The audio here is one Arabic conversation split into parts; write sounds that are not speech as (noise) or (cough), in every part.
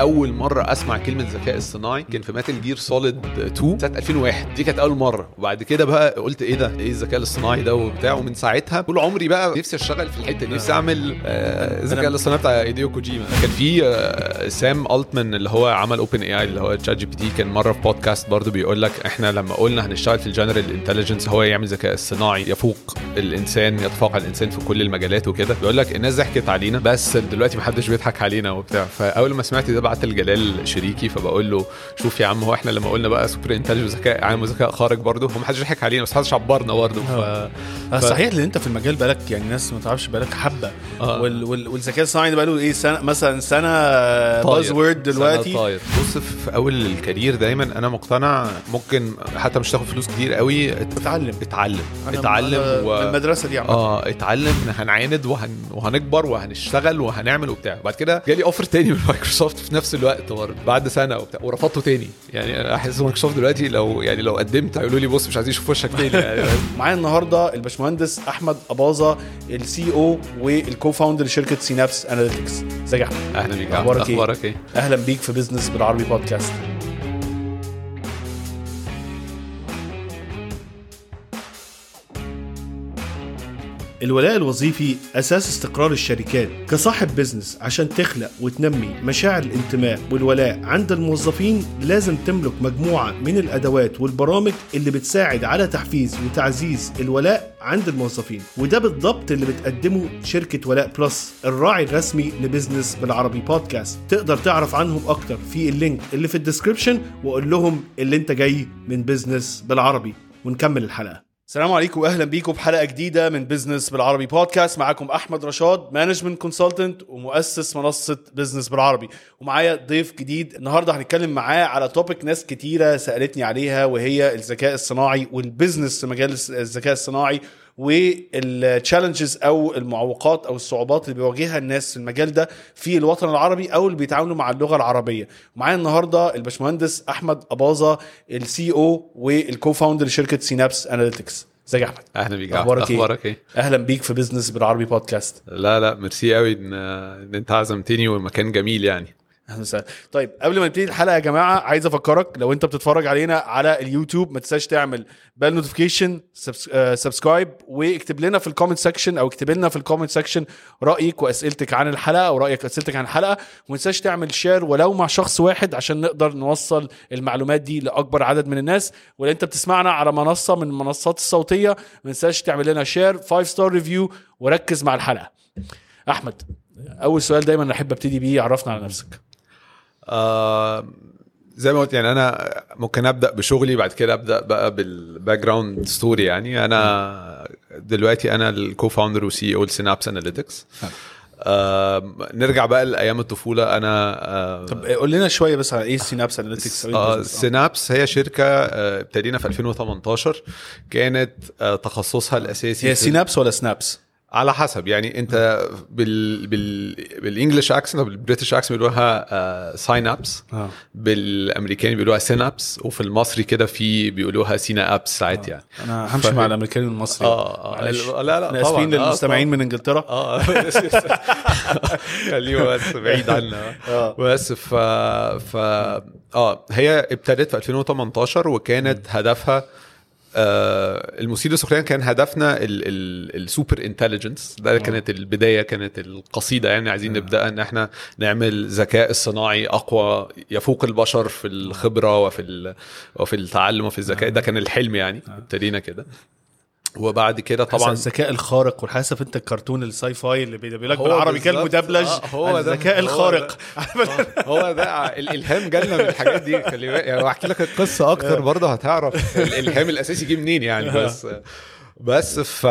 أول مرة أسمع كلمة ذكاء اصطناعي كان في Metal Gear Solid 2 سنه 2001 دي كانت أول مرة. وبعد كده بقى قلت إيه ده؟ إيه الذكاء الاصطناعي ده وبتاع؟ ومن ساعتها طول عمري بقى نفسي أشتغل في الحتة دي. نفسي أعمل آه، الذكاء الاصطناعي بتاع هيديو كوجيما كان في آه، سام ألتمان اللي هو عمل OpenAI اللي هو ChatGPT كان مرة في بودكاست برضه بيقول لك إحنا لما قلنا هنشتغل في ال general intelligence هو يعمل ذكاء اصطناعي يفوق الإنسان يتفوق على الإنسان في كل المجالات وكده. بيقول لك الناس ضحكت علينا بس دلوقتي محدش بيضحك علينا وبتاع. فأول ما سمعت ده بعت لجلال شريكي فبقول له شوف يا عم هو إحنا لما قلنا بقى super intelligence ذكاء عالم ذكاء خارق برضه هو محدش ضحك علينا بس محدش عبرنا برضه ف... آه، صحيح لأن أنت في المجال بقالك يعني ناس ما تعرفش بقالك حبة. آه. وال وال والذكاء الصناعي ده بقاله إيه سنة مثلا سنة buzz word دلوقتي. سنة طاير. بص في أول ال career دايما أنا مقتنع ممكن حتى مش تاخد فلوس كتير قوي. ات- اتعلم. اتعلم اتعلم و... من المدرسة دي عامة. آه اتعلم ان هنعاند وهن... وهنكبر وهنشتغل وهنعمل وبتاع. بعد كده جالي offer تاني من مايكروسوفت في نفس الوقت برضه بعد سنة وبتاع ورفضته تاني. يعني أنا أحس مايكروسوفت دلوقتي لو يعني لو قدمت هيقولوا لي بص مش عايزين يشوفوا وشك تاني يعني. (laughs) معايا النهارده الباشمهندس أحمد أباظة ال CEO وال co-founder لشركة Synapse Analytics ازيك يا أحمد؟ أهلا بيك إيه؟ أخبارك إيه؟ أهلا بيك في business بالعربي بودكاست الولاء الوظيفي أساس استقرار الشركات كصاحب business عشان تخلق وتنمي مشاعر الانتماء والولاء عند الموظفين لازم تملك مجموعة من الأدوات والبرامج اللي بتساعد على تحفيز وتعزيز الولاء عند الموظفين. وده بالضبط اللي بتقدمه شركة ولاء Plus الراعي الرسمي ل business بالعربي بودكاست. تقدر تعرف عنهم أكتر في ال link اللي في ال description وقول لهم اللي انت جاي من business بالعربي. ونكمل الحلقة. السلام عليكم واهلا بيكم بحلقه جديدة من business بالعربي بودكاست معاكم أحمد رشاد management consultant ومؤسس منصة business بالعربي. ومعايا ضيف جديد النهارده هنتكلم معاه على topic ناس كتيرة سألتني عليها وهي الذكاء الصناعي وال business في مجال الذكاء الصناعي. وال challenges أو المعوقات أو الصعوبات اللي بيواجهها الناس في المجال ده في الوطن العربي أو اللي بيتعاملوا مع اللغة العربية. معايا النهارده الباشمهندس أحمد أباظة ال CEO وال co-founder لشركة Synapse Analytics ازيك يا أحمد؟ أهلا بيك أخبارك إيه؟ أخبارك إيه؟ أهلا بيك في business بالعربي بودكاست لا لا ميرسي قوي إن إن أنت عزمتني والمكان جميل يعني. أهلا وسهلا. طيب قبل ما نبتدي الحلقة يا جماعة عايز أفكرك لو أنت بتتفرج علينا على اليوتيوب ما تنساش تعمل بال notification subscribe واكتب لنا في ال comment section أو اكتب لنا في ال comment section رأيك وأسئلتك عن الحلقة أو رأيك وأسئلتك عن الحلقة. وما تنساش تعمل share ولو مع شخص واحد عشان نقدر نوصل المعلومات دي لأكبر عدد من الناس. ولو أنت بتسمعنا على منصة من المنصات الصوتية ما تنساش تعمل لنا share 5 star review وركز مع الحلقة. أحمد أول سؤال دايما أحب أبتدي بيه عرفنا على نفسك. آه زي ما قلت يعني أنا ممكن أبدأ بشغلي بعد كده أبدأ بقى بال background story يعني أنا دلوقتي أنا ال co-founder و CEO ل Synapse Analytics آه نرجع بقى لأيام الطفولة. أنا آه طب قول لنا شوية بس على إيه Synapse Analytics آه Synapse هي شركة آه ابتدينا في 2018 كانت آه تخصصها الأساسي هي Synapse ولا سنابس؟ على حسب. يعني انت بال بال بال English accent أو بال British accent بيقولوها ساين ابس آه. بالأمريكاني بيقولوها سينابس وفي المصري كده في بيقولوها سينا ابس ساعات يعني. أنا همشي فاهم. مع الأمريكاني والمصري. آه معلش. لا لا طبعا آسفين آه، للمستمعين. من إنجلترا. آه (laughs) خليه بس بعيد عنا بس ف ف آه. هي ابتدت في 2018 وكانت هدفها آه المثير للسخريه كان هدفنا ال super intelligence ده كانت البداية كانت القصيدة. يعني عايزين نبدأ إن إحنا نعمل ذكاء اصطناعي أقوى يفوق البشر في الخبرة وفي وفي التعلم وفي الذكاء. ده كان الحلم يعني. ابتدينا كده. وبعد كده طبعا الذكاء الخارق والحسب انت الكارتون ال sci-fi اللي بيقول لك بالعربي كان. مدبلج آه، هو ده. الذكاء هو الخارق. (laughs) هو ده. الإلهام جالنا من الحاجات دي. خلي بالك. يعني أحكي لك القصة أكتر (laughs) برضه هتعرف الإلهام الأساسي جه منين يعني. بس بس ف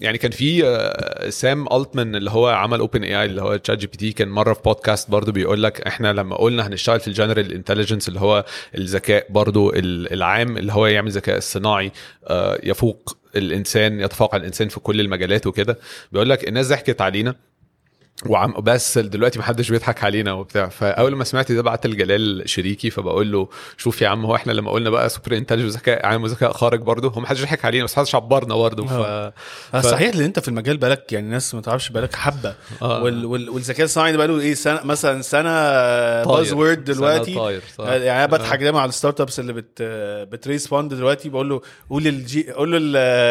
يعني كان في آه، سام ألتمان اللي هو عمل OpenAI اللي هو ChatGPT كان مرة في بودكاست برضه بيقول لك إحنا لما قلنا هنشتغل في ال general intelligence اللي هو الذكاء برضه ال- العام اللي هو يعمل ذكاء اصطناعي آه، يفوق الإنسان يتفوق على الإنسان في كل المجالات وكده. بيقول لك الناس ضحكت علينا. وعم بس دلوقتي محدش بيضحك علينا وبتاع. فأول ما سمعت ده بعت لجلال شريكي فبقول له شوف يا عم هو إحنا لما قلنا بقى super intelligence وذكاء عام وذكاء خارق برضه هو محدش ضحك علينا بس محدش عبرنا برضه. ف... آه. ف... صحيح اللي أنت في المجال بالك يعني الناس ما تعرفش بالك حبة. آه. وال وال والذكاء الصناعي ده بقاله إيه سنه مثلا سنة. buzzword دلوقتي. سنة طاير صح. يعني أنا بضحك دايما على ال startups اللي بت بت raise fund دلوقتي بقول له قول للجي قول له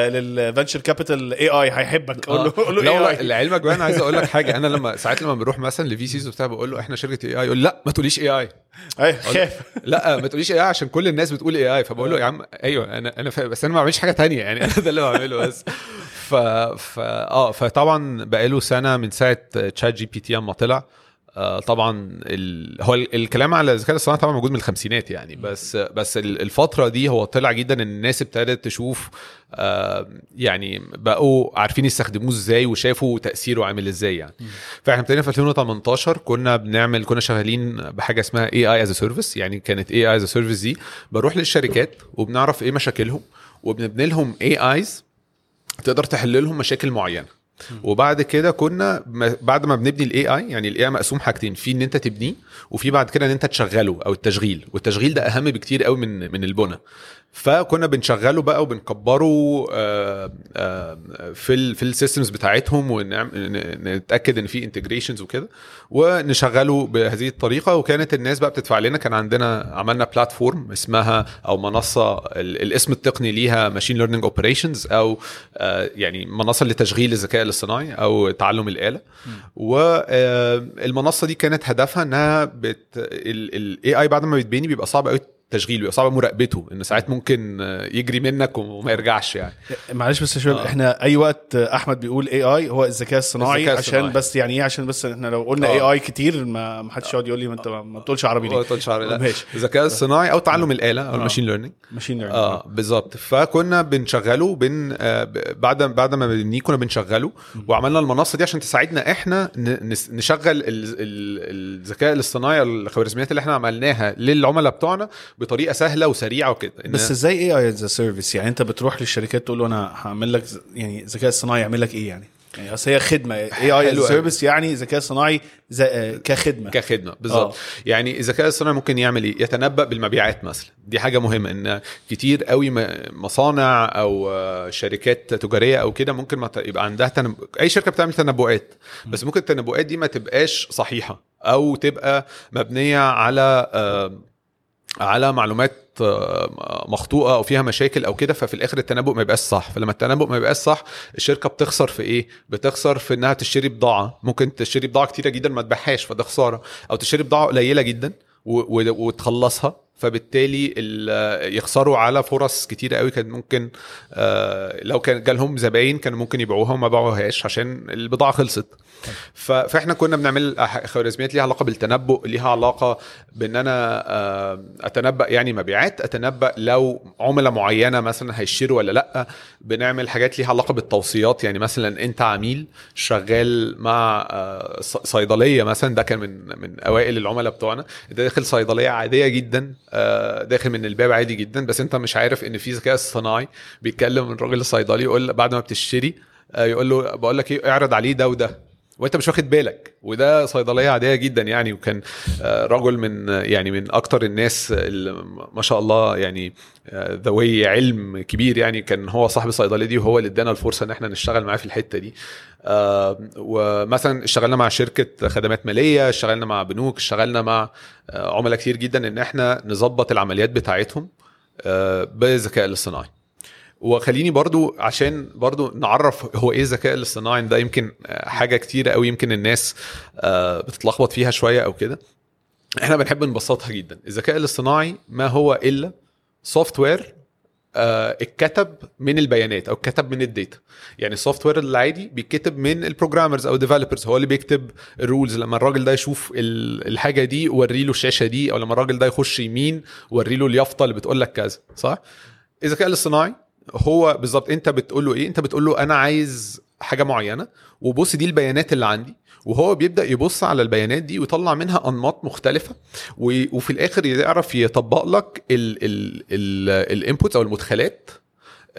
لل venture capital AI هيحبك. قول له قول له لا لعلمك بقى أنا عايز أقول لك حاجة. أنا (laughs) لما ساعات لما بنروح مثلا ل VCs وبتاع بقول له إحنا شركة AI يقول لأ ما تقوليش AI خاف لأ ما تقوليش AI عشان كل الناس بتقول AI فبقول له يا عم أيوه أنا أنا فاهم بس أنا ما بعملش حاجة تانية يعني (laughs) أنا ده اللي بعمله بس. ف ف آه فطبعا بقاله سنة من ساعة ChatGPT أما طلع. طبعا ال... هو ال- الكلام على الذكاء الاصطناعي طبعا موجود من الخمسينات يعني بس بس ال- الفترة دي هو طلع جدا إن الناس ابتدت تشوف آه يعني بقوا عارفين يستخدموه إزاي وشافوا تأثيره عامل إزاي يعني. فإحنا ابتدينا في 2018 كنا بنعمل كنا شغالين بحاجة اسمها AI as a service يعني كانت AI as a service دي بروح للشركات وبنعرف إيه مشاكلهم وبنبني لهم AIs تقدر تحل لهم مشاكل معينة. وبعد كده كنا بعد ما بنبني ال AI يعني ال AI مقسوم حاجتين في إن أنت تبنيه وفي بعد كده إن أنت تشغله أو التشغيل. والتشغيل ده أهم بكتير قوي من من البنى. فكنا بنشغله بقى وبنكبره آه، آه، في في ال systems بتاعتهم ونتاكد إن في integrations وكده ونشغله بهذه الطريقة. وكانت الناس بقى بتدفع لنا كان عندنا عملنا platform اسمها أو منصة ال- الاسم التقني ليها machine learning operations أو آه، يعني منصة لتشغيل الذكاء الاصطناعي أو تعلم الآلة. والمنصه دي كانت هدفها إنها بت ال AI بعد ما بيتبني بيبقى صعب قوي تشغيله بيبقى صعب مراقبته ان ساعات ممكن آه، يجري منك وما يرجعش يعني معلش بس يا شباب آه. إحنا أي وقت أحمد بيقول AI هو الذكاء الصناعي الذكاء عشان الصناعي. بس يعني إيه عشان بس إحنا لو قلنا آه. AI كتير ما ما حدش يقعد يقول لي ما أنت ما بتقولش عربي ليه تقولش عربي، لا. ماشي الذكاء الصناعي أو تعلم الآلة أو آه. ال machine learning machine learning آه بالظبط فكنا بنشغله بن آه بعد بعد ما بنبنيه كنا بنشغله وعملنا المنصة دي عشان تساعدنا إحنا نشغل ال- ال- الذكاء الاصطناعي الخوارزميات اللي إحنا عملناها للعملاء بتوعنا بطريقة سهلة وسريعة وكده. بس إزاي اي اي از service يعني أنت بتروح للشركات تقول له أنا هعمل لك يعني ذكاء اصطناعي يعمل لك إيه يعني؟ يعني أصل هي خدمة. AI. service يعني ذكاء صناعي ز- آه، كخدمة. كخدمة بالظبط. آه. يعني الذكاء الصناعي ممكن يعمل إيه؟ يتنبأ بالمبيعات مثلا. دي حاجة مهمة إن كتير قوي مصانع أو شركات تجارية أو كده ممكن ما يبقى عندها تنب... أي شركة بتعمل تنبؤات. بس ممكن التنبؤات دي ما تبقاش صحيحة أو تبقى مبنية على آه، على معلومات آه، مخطوطه أو فيها مشاكل أو كده ففي الآخر التنبؤ ما يبقاش صح. فلما التنبؤ ما يبقاش صح الشركة بتخسر في إيه؟ بتخسر في إنها تشتري بضاعة. ممكن تشتري بضاعة كتيرة جدا ما تبيعهاش فده خسارة. أو تشتري بضاعة قليلة جدا وتخلصها. فبالتالي ال- يخسروا على فرص كتيرة قوي كان ممكن آه، لو كان جالهم زباين كانوا ممكن يبيعوها وما باعوهاش عشان البضاعة خلصت. ف- فإحنا كنا بنعمل خوارزميات ليها علاقة بالتنبؤ ليها علاقة بإن أنا آه، أتنبأ يعني مبيعات أتنبأ لو عملاء معينة مثلا هيشتروا ولا لأ. بنعمل حاجات ليها علاقة بالتوصيات يعني مثلا أنت عميل شغال مع آه، صيدلية مثلا ده كان من من أوائل العملاء بتوعنا انت داخل صيدلية عادية جدا. داخل من الباب عادي جدا بس أنت مش عارف إن في ذكاء اصطناعي بيتكلم الراجل الصيدلي يقول بعد ما بتشتري آه، يقول له بقول لك إيه اعرض عليه ده وده. وانت مش واخد بالك. وده صيدلية عادية جدا يعني وكان آه، رجل من يعني من أكتر الناس اللي ما شاء الله يعني آه، ذوي علم كبير يعني. كان هو صاحب الصيدلية دي وهو اللي ادانا الفرصة إن إحنا نشتغل معاه في الحتة دي. آه، ومثلا اشتغلنا مع شركة خدمات مالية اشتغلنا مع بنوك اشتغلنا مع عملاء كتير جدا إن إحنا نظبط العمليات بتاعتهم بالذكاء الاصطناعي. وخليني برضو عشان برضو نعرف هو إيه الذكاء الاصطناعي ده يمكن آه، حاجة كتيرة قوي يمكن الناس آه، بتتلخبط فيها شوية أو كده. إحنا بنحب نبسطها جدا. الذكاء الاصطناعي ما هو إلا software اتكتب من البيانات أو اتكتب من ال data. يعني ال software العادي بيتكتب من ال programmers أو ال developers هو اللي بيكتب ال rules لما الراجل ده يشوف ال- الحاجة دي وري له الشاشة دي أو لما الراجل ده يخش يمين وري له اليافطة اللي بتقول لك كذا صح؟ الذكاء الاصطناعي هو بالظبط انت بتقول له إيه؟ انت بتقول له أنا عايز حاجة معينة وبص دي البيانات اللي عندي وهو بيبدأ يبص على البيانات دي ويطلع منها أنماط مختلفة وفي الآخر يعرف يطبق لك الانبوتس أو المدخلات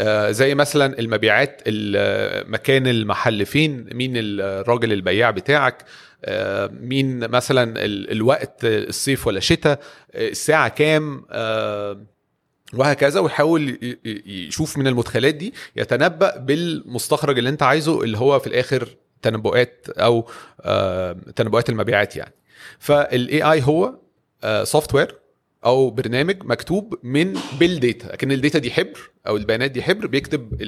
آه، زي مثلا المبيعات ال- مكان المحل فين مين الراجل البياع بتاعك آه، مين مثلا ال- الوقت الصيف ولا شتاء آه، الساعة كام وهكذا ويحاول يشوف من المدخلات دي يتنبأ بالمستخرج اللي انت عايزه اللي هو في الآخر تنبؤات أو آه، تنبؤات المبيعات يعني فال AI هو software أو برنامج مكتوب من بال data لكن ال data دي حبر أو البيانات دي حبر بيكتب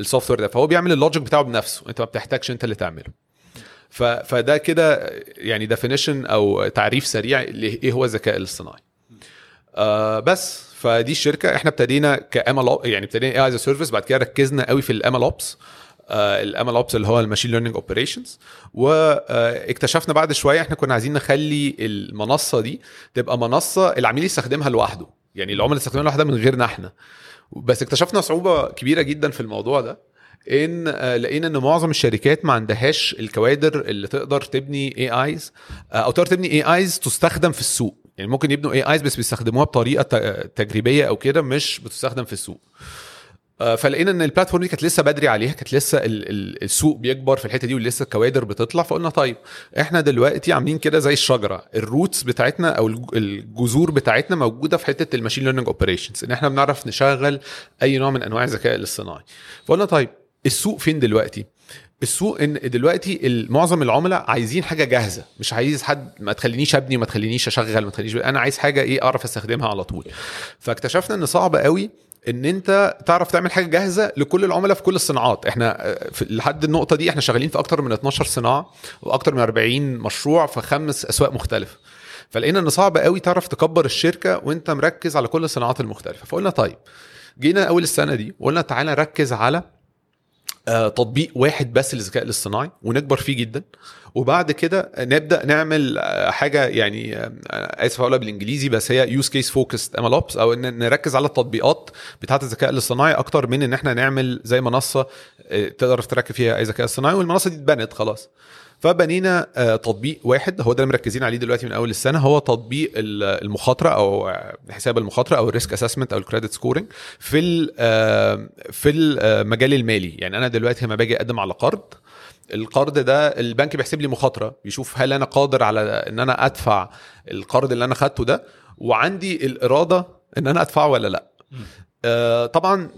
ال software ده فهو بيعمل ال logic بتاعه بنفسه أنت ما بتحتاجش أنت اللي تعمله. فده كده يعني definition أو تعريف سريع لايه هو الذكاء الاصطناعي آه بس فدي الشركة. إحنا ابتدينا كامل يعني ابتدينا AI as a service بعد كده ركزنا قوي في ال ML Ops ال ML Ops اللي هو ال machine learning operations واكتشفنا بعد شوية إحنا كنا عايزين نخلي المنصة دي تبقى منصة العميل يستخدمها لوحده. يعني العملاء يستخدمها لوحدها من غيرنا إحنا. بس اكتشفنا صعوبة كبيرة جدا في الموضوع ده إن آه، لقينا إن معظم الشركات ما عندهاش الكوادر اللي تقدر تبني AIs أو تقدر تبني AIs تستخدم في السوق. يعني ممكن يبنوا AIs بس بيستخدموها بطريقة تجريبية أو كده مش بتستخدم في السوق. آه، فلقينا إن ال platform دي كانت لسه بدري عليها كانت لسه ال- ال- السوق بيكبر في الحتة دي ولسه الكوادر بتطلع فقلنا طيب إحنا دلوقتي عاملين كده زي الشجرة ال roots بتاعتنا أو الج- الجذور بتاعتنا موجودة في حتة ال machine learning operations إن إحنا بنعرف نشغل أي نوع من أنواع الذكاء الاصطناعي. فقلنا طيب السوق فين دلوقتي؟ السوق إن دلوقتي معظم العملاء عايزين حاجة جاهزة. مش عايز حد ما تخلينيش أبني ما تخلينيش أشغل ما تخلينيش أنا عايز حاجة إيه أعرف أستخدمها على طول. فاكتشفنا إن صعب قوي إن أنت تعرف تعمل حاجة جاهزة لكل العملاء في كل الصناعات. إحنا لحد النقطة دي إحنا شغالين في أكتر من 12 صناعة وأكتر من 40 مشروع في خمس أسواق مختلفة. فلقينا إن صعب قوي تعرف تكبر الشركة وأنت مركز على كل الصناعات المختلفة. فقلنا طيب جينا أول السنة دي وقلنا تعالى نركز على تطبيق واحد بس للذكاء الاصطناعي ونكبر فيه جدا. وبعد كده نبدأ نعمل آه، حاجة يعني آه، آه، آسف اقولها بالإنجليزي بس هي use case focused ML Ops أو ان نركز على التطبيقات بتاعة الذكاء الاصطناعي أكتر من إن إحنا نعمل زي منصة آه، تقدر تركب فيها أي ذكاء اصطناعي والمنصة دي اتبنت خلاص. فبنينا آه، تطبيق واحد هو ده اللي مركزين عليه دلوقتي من أول السنة هو تطبيق ال- المخاطرة أو آه، حساب المخاطرة أو ال risk assessment أو ال credit scoring في آه، في المجال المالي. يعني أنا دلوقتي لما باجي أقدم على قرض القرض ده البنك بيحسب لي مخاطرة بيشوف هل أنا قادر على إن أنا أدفع القرض اللي أنا خدته ده وعندي الإرادة إن أنا أدفعه ولا لأ. آه طبعا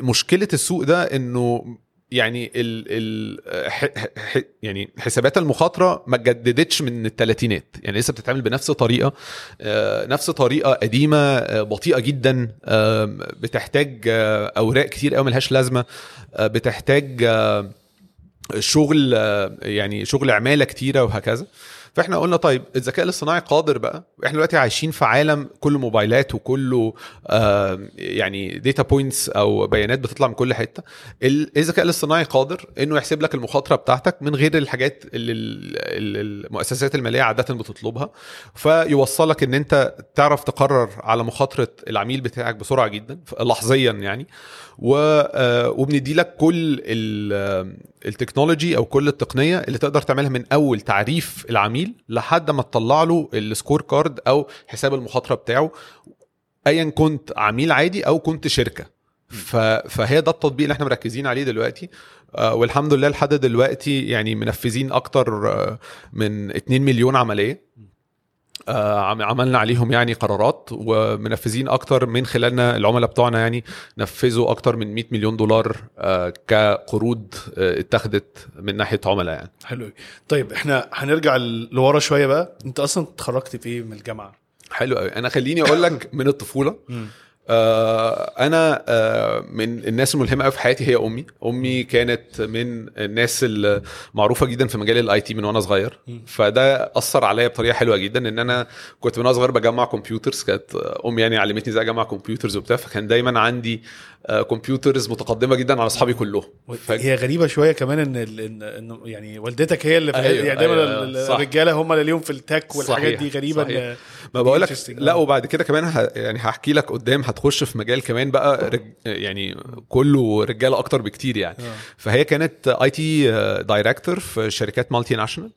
مشكلة السوق ده إنه يعني ال ال يعني حسابات المخاطرة ما اتجددتش من الثلاثينات يعني لسه بتتعمل بنفس الطريقة آه، نفس طريقة قديمة آه، بطيئة جدا آه، بتحتاج أوراق كتير قوي ملهاش لازمة بتحتاج شغل يعني شغل عمالة كتيرة وهكذا. فاحنا قلنا طيب الذكاء الاصطناعي قادر بقى إحنا دلوقتي عايشين في عالم كله موبايلات وكله آه يعني data points أو بيانات بتطلع من كل حتة. ال- الذكاء الاصطناعي قادر إنه يحسب لك المخاطرة بتاعتك من غير الحاجات اللي ال- ال- المؤسسات المالية عادة بتطلبها. فيوصلك إن أنت تعرف تقرر على مخاطرة العميل بتاعك بسرعة جدا لحظيا يعني. آه، وبندي لك كل ال technology أو كل التقنية اللي تقدر تعملها من أول تعريف العميل لحد ما تطلع له ال score card أو حساب المخاطرة بتاعه ايا كنت عميل عادي أو كنت شركة. ف... فهي ده التطبيق اللي إحنا مركزين عليه دلوقتي. آه، والحمد لله لحد دلوقتي يعني منفذين أكتر آه، من 2 مليون عملية. عم- عملنا عليهم يعني قرارات ومنفذين أكتر من خلالنا العملاء بتوعنا يعني نفذوا أكتر من 100 مليون دولار آه، كقروض آه، اتخذت من ناحية عملاء يعني. حلو. طيب إحنا هنرجع لورا شوية بقى. أنت أصلا اتخرجت في إيه من الجامعة؟ حلو قوي أنا خليني أقول لك (coughs) من الطفولة. آه أنا آه من الناس الملهمة قوي في حياتي هي أمي. أمي كانت من الناس المعروفة جدا في مجال ال IT من وأنا صغير. فده أثر عليا بطريقة حلوة جدا إن أنا كنت من وأنا صغير بجمع computers كانت أمي يعني علمتني إزاي أجمع كمبيوترز وبتاع فكان دايما عندي آه computers متقدمة جدا على أصحابي كلهم ف... هي غريبة شوية كمان إن ال- ان يعني والدتك هي اللي في أيوة، يعني دايما أيوة،. الرجالة هم اللي ليهم في ال tech والحاجات صحيح، دي غريبه صحيح. إن ما بقول لك. لا آه. وبعد كده كمان ه... يعني هحكي لك قدام هت... هتخش في مجال كمان بقى رج... يعني كله رجالة أكتر بكتير يعني آه. فهي كانت IT director في شركات multinational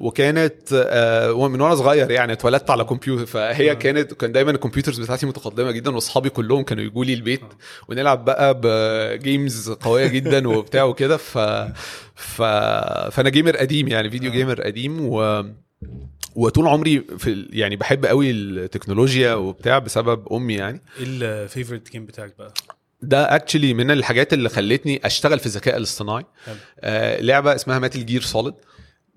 وكانت آه، من وأنا صغير يعني اتولدت على كمبيوتر فهي آه. كانت كان دايما ال computers بتاعتي متقدمة جدا وأصحابي كلهم كانوا يجوا لي البيت ونلعب بقى ب games قوية جدا وبتاع وكده ف... ف فأنا gamer قديم يعني فيديو آه. gamer قديم و وطول عمري في يعني بحب قوي التكنولوجيا وبتاع بسبب أمي يعني إيه ال favorite game بتاعك بقى؟ ده actually من الحاجات اللي خلتني أشتغل في الذكاء الاصطناعي. آه لعبة اسمها Metal Gear Solid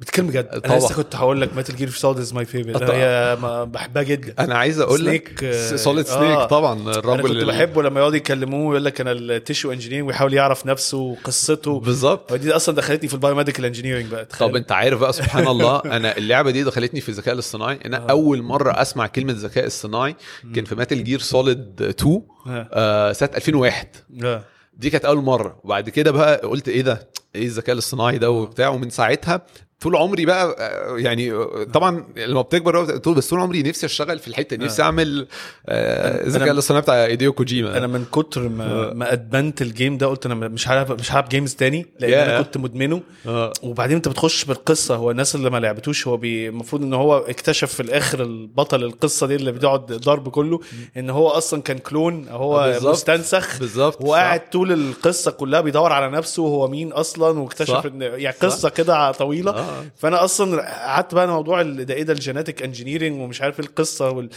بتتكلم بجد أنا. لسه كنت هقول لك Metal Gear Solid is my favorite طبعا. هي بحبها جدا أنا عايز أقول لك Snake، آه، Solid آه. Snake طبعا أنا الرجل كنت ال- بحبه لما يقعد يكلموه ويقول لك أنا ال tissue engineering ويحاول يعرف نفسه وقصته بالظبط ودي أصلا دخلتني في ال biomedical engineering بقى تخيل. طب أنت عارف بقى سبحان الله أنا اللعبة دي دخلتني في الذكاء الاصطناعي أنا آه. أول مرة أسمع كلمة ذكاء اصطناعي كان في Metal Gear Solid 2 آه. آه سنة 2001 آه. دي كانت أول مرة وبعد كده بقى قلت إيه ده إيه الذكاء الاصطناعي ده وبتاع ومن ساعتها طول عمري بقى آه، يعني آه، طبعا لما بتكبر طول بس طول عمري نفسي أشتغل في الحتة دي نفسي أعمل آه، الذكاء الاصطناعي بتاع هيديو كوجيما أنا من كتر ما ما أدمنت ال game ده قلت أنا مش هلعب مش هلعب games تاني لأن ياه. أنا كنت مدمنه آه. وبعدين أنت بتخش بالقصة هو الناس اللي ما لعبتوش هو المفروض إن هو اكتشف في الآخر البطل القصة دي اللي بيقعد ضرب كله إن هو أصلا كان clone آه، هو بالظبط. مستنسخ بالظبط وقاعد طول القصة كلها بيدور على نفسه وهو مين أصلا واكتشف. إن يعني قصة كده طويلة آه. فانا أصلا قعدت بقى موضوع ده إيه ده genetic engineering ومش عارف إيه القصة وال...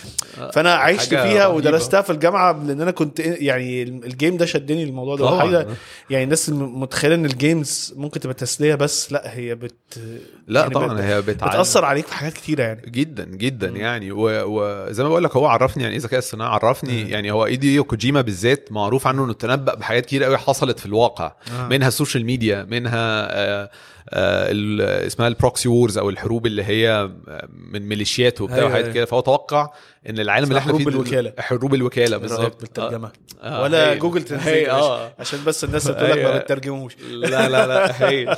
فانا عشت فيها رهيبة. ودرستها في الجامعة لأن أنا كنت يعني الجيم ده شدني الموضوع ده. وحاجه يعني الناس متخيلة إن games ممكن تبقى تسلية بس لا هي بت لا يعني طبعا بت- هي بتعلم. بتأثر عليك في حاجات كتيرة يعني. جدا جدا يعني. و- وزي ما بقول لك هو عرفني يعني إيه ذكاء اصطناعي عرفني يعني هيديو كوجيما بالذات معروف عنه إنه تنبأ بحاجات كتير قوي حصلت في الواقع. آه. منها ال social media منها آه آه اسمها ال proxy wars أو الحروب اللي هي من ميليشيات وبتاع أيوة، وحاجات أيوة. كده فهو توقع إن العالم اللي إحنا فيه حروب الوكالة. حروب الوكالة بالظبط بالظبط بالترجمة آه، ولا هايل. جوجل هايل، ترانسليت آه عشان بس الناس بتقول لك ما أيوة. بترجموش لا لا لا هايل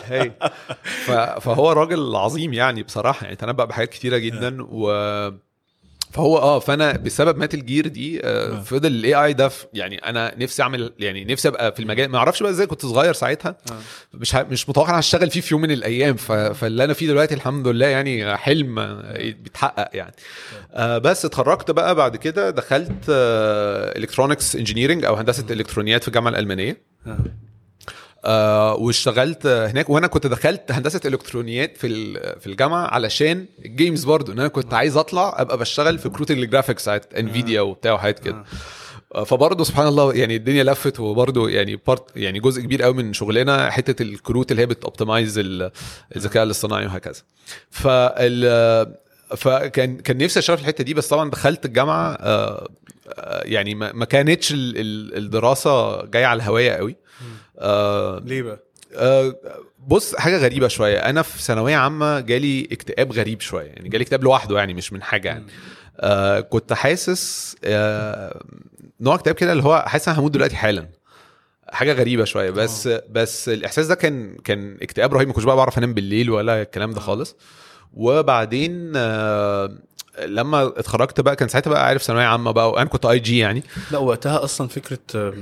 ف- فهو راجل عظيم يعني بصراحة يعني تنبأ بحاجات كتيرة جدا و فهو آه فأنا بسبب ميتال جير دي آه آه. فضل ال AI ده يعني أنا نفسي أعمل يعني نفسي أبقى في المجال ما أعرفش بقى إزاي كنت صغير ساعتها. آه. مش ه... مش متوقع هشتغل فيه في يوم من الأيام ف... فاللي أنا فيه دلوقتي الحمد لله يعني حلم آه، بيتحقق يعني. آه بس اتخرجت بقى بعد كده دخلت electronics engineering أو هندسة إلكترونيات في الجامعة الألمانية. آه. واشتغلت هناك وأنا كنت دخلت هندسة إلكترونيات في في الجامعة علشان ال games برضو إن أنا كنت عايز أطلع أبقى بشتغل في كروت ال graphics بتاعت انفيديا وبتاع وحاجات كده. آه، فبرضه سبحان الله يعني الدنيا لفت وبرضه يعني part يعني جزء كبير قوي من شغلنا حتة الكروت اللي هي بت optimize ال- الذكاء الاصطناعي وهكذا. فال فكان كان نفسي أشتغل في الحتة دي بس طبعا دخلت الجامعة آه، يعني ما كانتش ال- ال- الدراسة جاية على الهوايه قوي. آه، ليه بقى؟ آه، بص حاجة غريبة شوية. أنا في ثانوية عامة جالي اكتئاب غريب شوية. يعني جالي اكتئاب لوحده يعني مش من حاجة يعني. آه كنت حاسس آه نوع اكتئاب كده اللي هو حاسس أنا هموت دلوقتي حالا. حاجة غريبة شوية. بس بس الإحساس ده كان كان اكتئاب رهيب. ما كنتش بقى بعرف أنام بالليل ولا الكلام ده خالص. وبعدين آه لما اتخرجت بقى كان ساعتها بقى عارف ثانوية عامة بقى وأنا كنت IG يعني. لا وقتها أصلا فكرة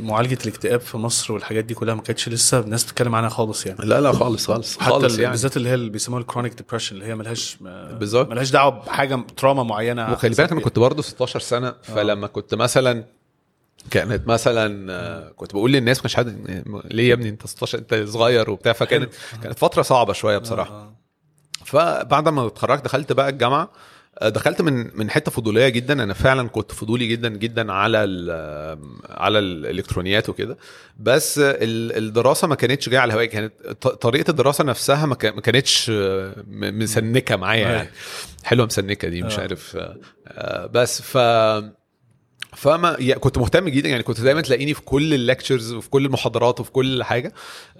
معالجة الاكتئاب في مصر والحاجات دي كلها ما كانتش لسه الناس بتتكلم عنها خالص يعني. لا لا خالص خالص حتى خالص ال- يعني. بالذات اللي هي اللي بيسموها ال chronic depression اللي هي ملهاش بالظبط. ملهاش دعوة بحاجة trauma معينة. وخلي بالك أنا كنت برضه 16 سنة فلما كنت مثلا كانت مثلا آه، كنت بقول للناس مش حد ليه يا ابني أنت 16 أنت صغير وبتاع فكانت كانت فترة صعبة شوية بصراحة. آه. فبعد ما اتخرجت دخلت بقى الجامعة آه، دخلت من من حتة فضولية جدا. أنا فعلا كنت فضولي جدا جدا على ال على الإلكترونيات وكده. بس ال- الدراسة ما كانتش جاية على الهواء كانت طريقة الدراسة نفسها ما كا- ما كانتش آه، مسنكة معايا أيوة. يعني حلوة مسنكة دي مش آه. عارف بس ف فما يعني كنت مهتم جدا. يعني كنت دايما تلاقيني في كل ال lectures وفي كل المحاضرات وفي كل حاجة.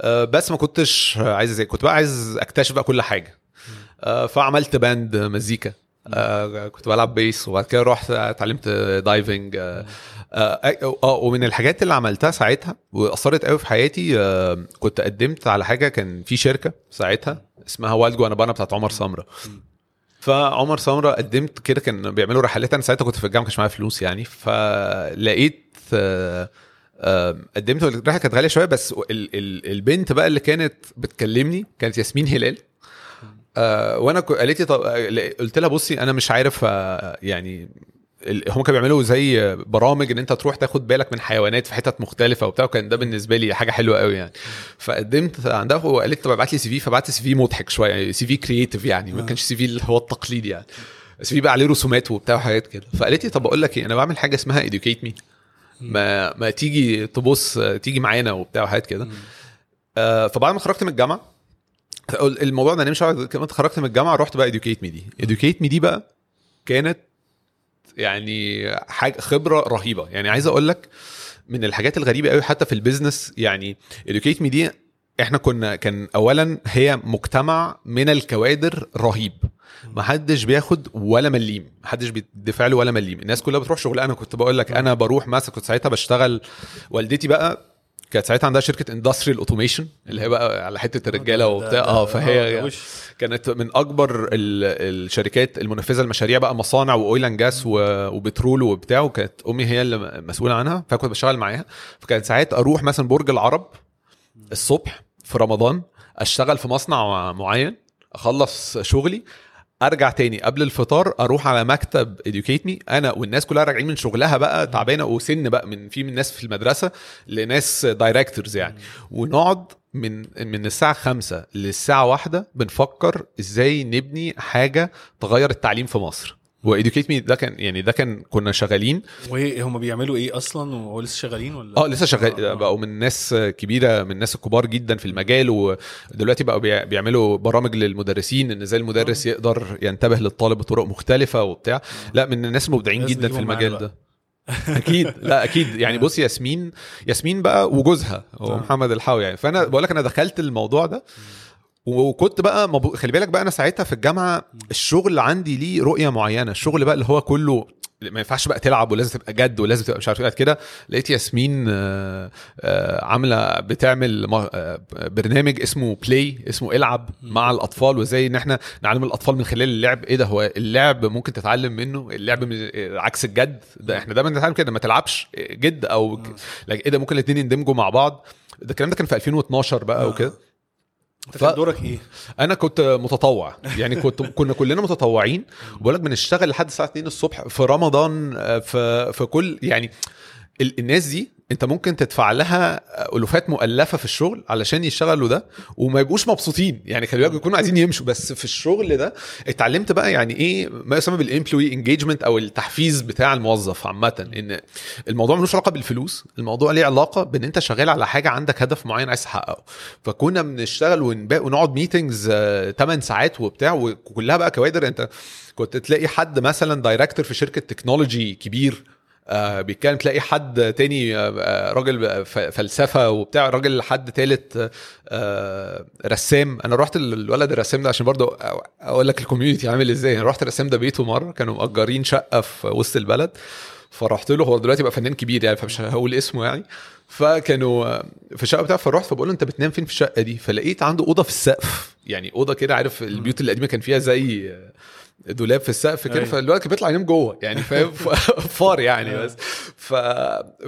بس ما كنتش عايز زي كنت بقى عايز أكتشف بقى كل حاجة. فعملت band مزيكا. آه، كنت بلعب bass وبعد كده رحت اتعلمت diving آه، آه آه، ومن الحاجات اللي عملتها ساعتها وأثرت قوي في حياتي آه، كنت قدمت على حاجة كان في شركة ساعتها اسمها وايلد جوانابانا بتاعت عمر سمرة. فعمر سمرة قدمت كده كان بيعملوا رحلات. أنا ساعتها كنت في الجامعة كانش معايا فلوس يعني. فلقيت آه، آه، قدمت. الرحلة كانت غالية شوية بس ال- ال- البنت بقى اللي كانت بتكلمني كانت ياسمين هلال. آه وأنا قالت لي طب آه، قلت لها بصي أنا مش عارف آه يعني هم كانوا بيعملوا زي برامج إن أنت تروح تاخد بالك من حيوانات في حتت مختلفة وبتاع وكان ده بالنسبة لي حاجة حلوة قوي يعني. فقدمت عندها وقالت طب ابعت لي CV فبعت CV مضحك شوية CV creative يعني ما كانش CV اللي هو التقليدي يعني. CV بقى عليه رسومات وبتاع وحاجات كده. فقالت لي طب أقول لك إيه أنا بعمل حاجة اسمها Educate Me ما ما تيجي تبص تيجي معانا وبتاع وحاجات كده. آه فبعد ما خرجت من الجامعة الموضوع ده نمشي كمان خرجت من الجامعة رحت بقى Educate Me دي. Educate Me دي بقى كانت يعني حاجة خبرة رهيبة. يعني عايز أقول لك من الحاجات الغريبة قوي حتى في ال business يعني Educate Me دي إحنا كنا كان اولا هي مجتمع من الكوادر رهيب. ما حدش بياخد ولا مليم ما حدش بيدفع له ولا مليم. الناس كلها بتروح شغل. أنا كنت بقول لك أنا بروح مثلا كنت ساعتها بشتغل والدتي بقى كانت ساعتها عندها شركة industrial automation اللي هي بقى على حتة الرجالة وبتاع. آه فهي كانت من أكبر ال- الشركات المنفذة لمشاريع بقى مصانع و oil and gas وبترول وبتاع وكانت أمي هي اللي مسؤولة عنها فكنت بشتغل معاها. فكانت ساعات أروح مثلا برج العرب الصبح في رمضان أشتغل في مصنع معين أخلص شغلي ارجع تاني قبل الفطار أروح على مكتب Educate Me. أنا والناس كلها راجعين من شغلها بقى تعبانة وسن بقى من في من ناس في المدرسة لناس directors يعني. ونقعد من من الساعة خمسة للساعة واحدة بنفكر إزاي نبني حاجة تغير التعليم في مصر. و Educate Me ده كان يعني ده كان كنا شغالين. وهم بيعملوا إيه أصلا؟ وهو لسه شغالين ولا؟ آه لسه شغال آه. بقوا من ناس كبيرة من الناس الكبار جدا في المجال ودلوقتي بقوا بيع- بيعملوا برامج للمدرسين إن إزاي المدرس يقدر ينتبه للطالب بطرق مختلفة وبتاع. لا من الناس المبدعين لازم جدا في المجال ده. أكيد. لا أكيد. (laughs) يعني بص ياسمين ياسمين بقى وجوزها آه. محمد الحاوي يعني. فأنا بقول لك أنا دخلت الموضوع ده. وكنت بقى مبو... خلي بالك بقى أنا ساعتها في الجامعة الشغل عندي ليه رؤية معينة. الشغل بقى اللي هو كله ما ينفعش بقى تلعب ولازم تبقى جد ولازم تبقى مش عارف إيه كده لقيت ياسمين آه، آه، عاملة بتعمل آه، برنامج اسمه بلاي اسمه العب مع الأطفال وإزاي إن إحنا نعلم الأطفال من خلال اللعب. إيه ده؟ هو اللعب ممكن تتعلم منه؟ اللعب من عكس الجد؟ ده إحنا دايما بنتعلم كده ما تلعبش جد أو إيه ده؟ ممكن الاثنين يندمجوا مع بعض. ده الكلام ده كان في 2012 بقى. وكده. ف- دورك إيه؟ أنا كنت متطوع يعني كنت (laughs) كنا كلنا متطوعين وبقول لك بنشتغل لحد الساعة 2 الصبح في رمضان آه، في في كل يعني ال- الناس دي انت ممكن تدفع لها ألوفات مؤلفة في الشغل علشان يشتغلوا ده وما يبقوش مبسوطين. يعني خلي بالك يكونوا عايزين يمشوا بس في الشغل ده اتعلمت بقى يعني إيه ما يسمى بال employee engagement أو التحفيز بتاع الموظف عامة. إن الموضوع ملوش علاقة بالفلوس الموضوع ليه علاقة بإن أنت شغال على حاجة عندك هدف معين عايز تحققه. فكنا بنشتغل ونقعد meetings 8 ساعات وبتاع وكلها بقى كوادر. أنت كنت تلاقي حد مثلا director في شركة technology كبير آه بيتكلم تلاقي حد تاني آه آه، راجل فلسفة وبتاع راجل حد تالت رسام. أنا رحت ال- الولد الرسام ده عشان برضه أقول لك ال community عامل إزاي. أنا رحت الرسام ده بيته مرة كانوا مأجرين شقة في وسط البلد فرحت له. هو دلوقتي بقى فنان كبير يعني فمش هقول اسمه يعني. فكانوا في الشقة بتاعه فرحت فبقول له أنت بتنام فين في الشقة دي؟ فلقيت عنده أوضة في السقف. يعني أوضة كده عارف البيوت القديمة كان فيها زي دولاب في السقف كده أيوة. فالولد كان بيطلع ينام جوه يعني فاهم؟ (laughs) فار يعني بس. ف...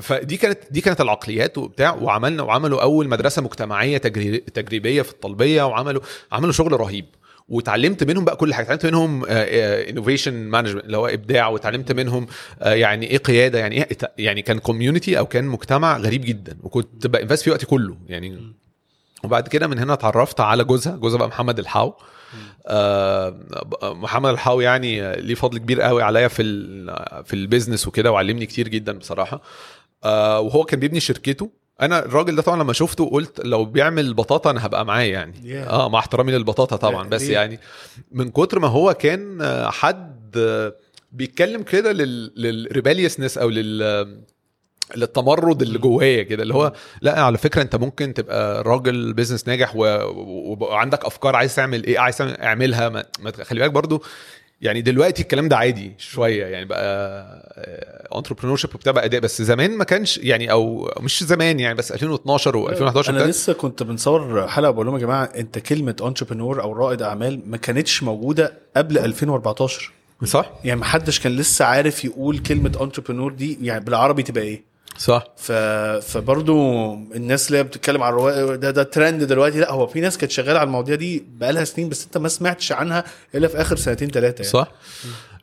فدي كانت دي كانت العقليات وبتاع وعملنا وعملوا أول مدرسة مجتمعية تجري... تجريبية في الطلبية وعملوا عملوا شغل رهيب. واتعلمت منهم بقى كل حاجة. اتعلمت منهم innovation management اللي هو إبداع واتعلمت منهم آه، يعني إيه قيادة يعني إيه يعني كان community أو كان مجتمع غريب جدا. وكنت ب invest فيه وقتي كله يعني. وبعد كده من هنا اتعرفت على جوزها جوزها بقى محمد الحاو. آه، محمد الحاو يعني ليه فضل كبير قوي عليا في في البيزنس وكده وعلمني كتير جدا بصراحة آه، وهو كان بيبني شركته أنا الراجل ده طبعا لما شفته قلت لو بيعمل بطاطا أنا هبقى معاه يعني Yeah. آه مع احترامي للبطاطا طبعا بس ليه؟ يعني من كتر ما هو كان آه، حد آه، بيتكلم كده لل لل rebelliousness أو لل للتمرد اللي جوايا كده اللي هو لأ على فكرة أنت ممكن تبقى راجل business ناجح و- وعندك أفكار عايز تعمل إيه عايز اعملها ما خلي بالك برضو يعني دلوقتي الكلام ده عادي شوية يعني بقى entrepreneurship وبتاع بقى أداء بس زمان ما كانش يعني أو مش زمان يعني بس 2012 و2011 أنا لسه كنت بنصور حلقة بقول لهم يا جماعة أنت كلمة entrepreneur أو رائد أعمال ما كانتش موجودة قبل 2014 صح؟ يعني ما حدش كان لسه عارف يقول كلمة انتربرنور دي يعني بالعربي تبقى إيه؟ صح. ف... فبرضو الناس اللي بتتكلم على الرواق ده ده ترند دلوقتي. لا هو في ناس كانت شغالة على المواضيع دي بقالها سنين بس انت ما سمعتش عنها إلا في آخر سنتين ثلاثة يعني. صح.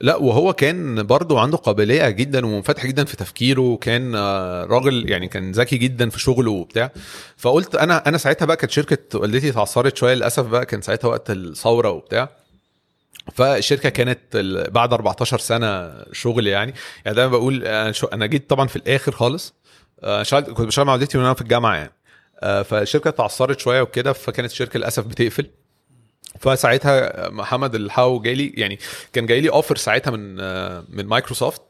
لا وهو كان برضه عنده قابلية جدا ومنفتح جدا في تفكيره وكان آه، راجل يعني كان ذكي جدا في شغله وبتاع. فقلت أنا أنا ساعتها بقى كانت شركة والدتي اتعثرت شوية للأسف بقى كان ساعتها وقت الثورة وبتاع. فالشركة كانت بعد 14 سنة شغل يعني. يعني دايما بقول أنا أنا جيت طبعا في الآخر خالص آه، شغلت كنت بشتغل مع والدتي وأنا في الجامعة يعني. آه، فالشركة اتعثرت شوية وكده فكانت الشركة للأسف بتقفل. فساعتها محمد الحاو جالي يعني كان جاي لي offer ساعتها من آه، من مايكروسوفت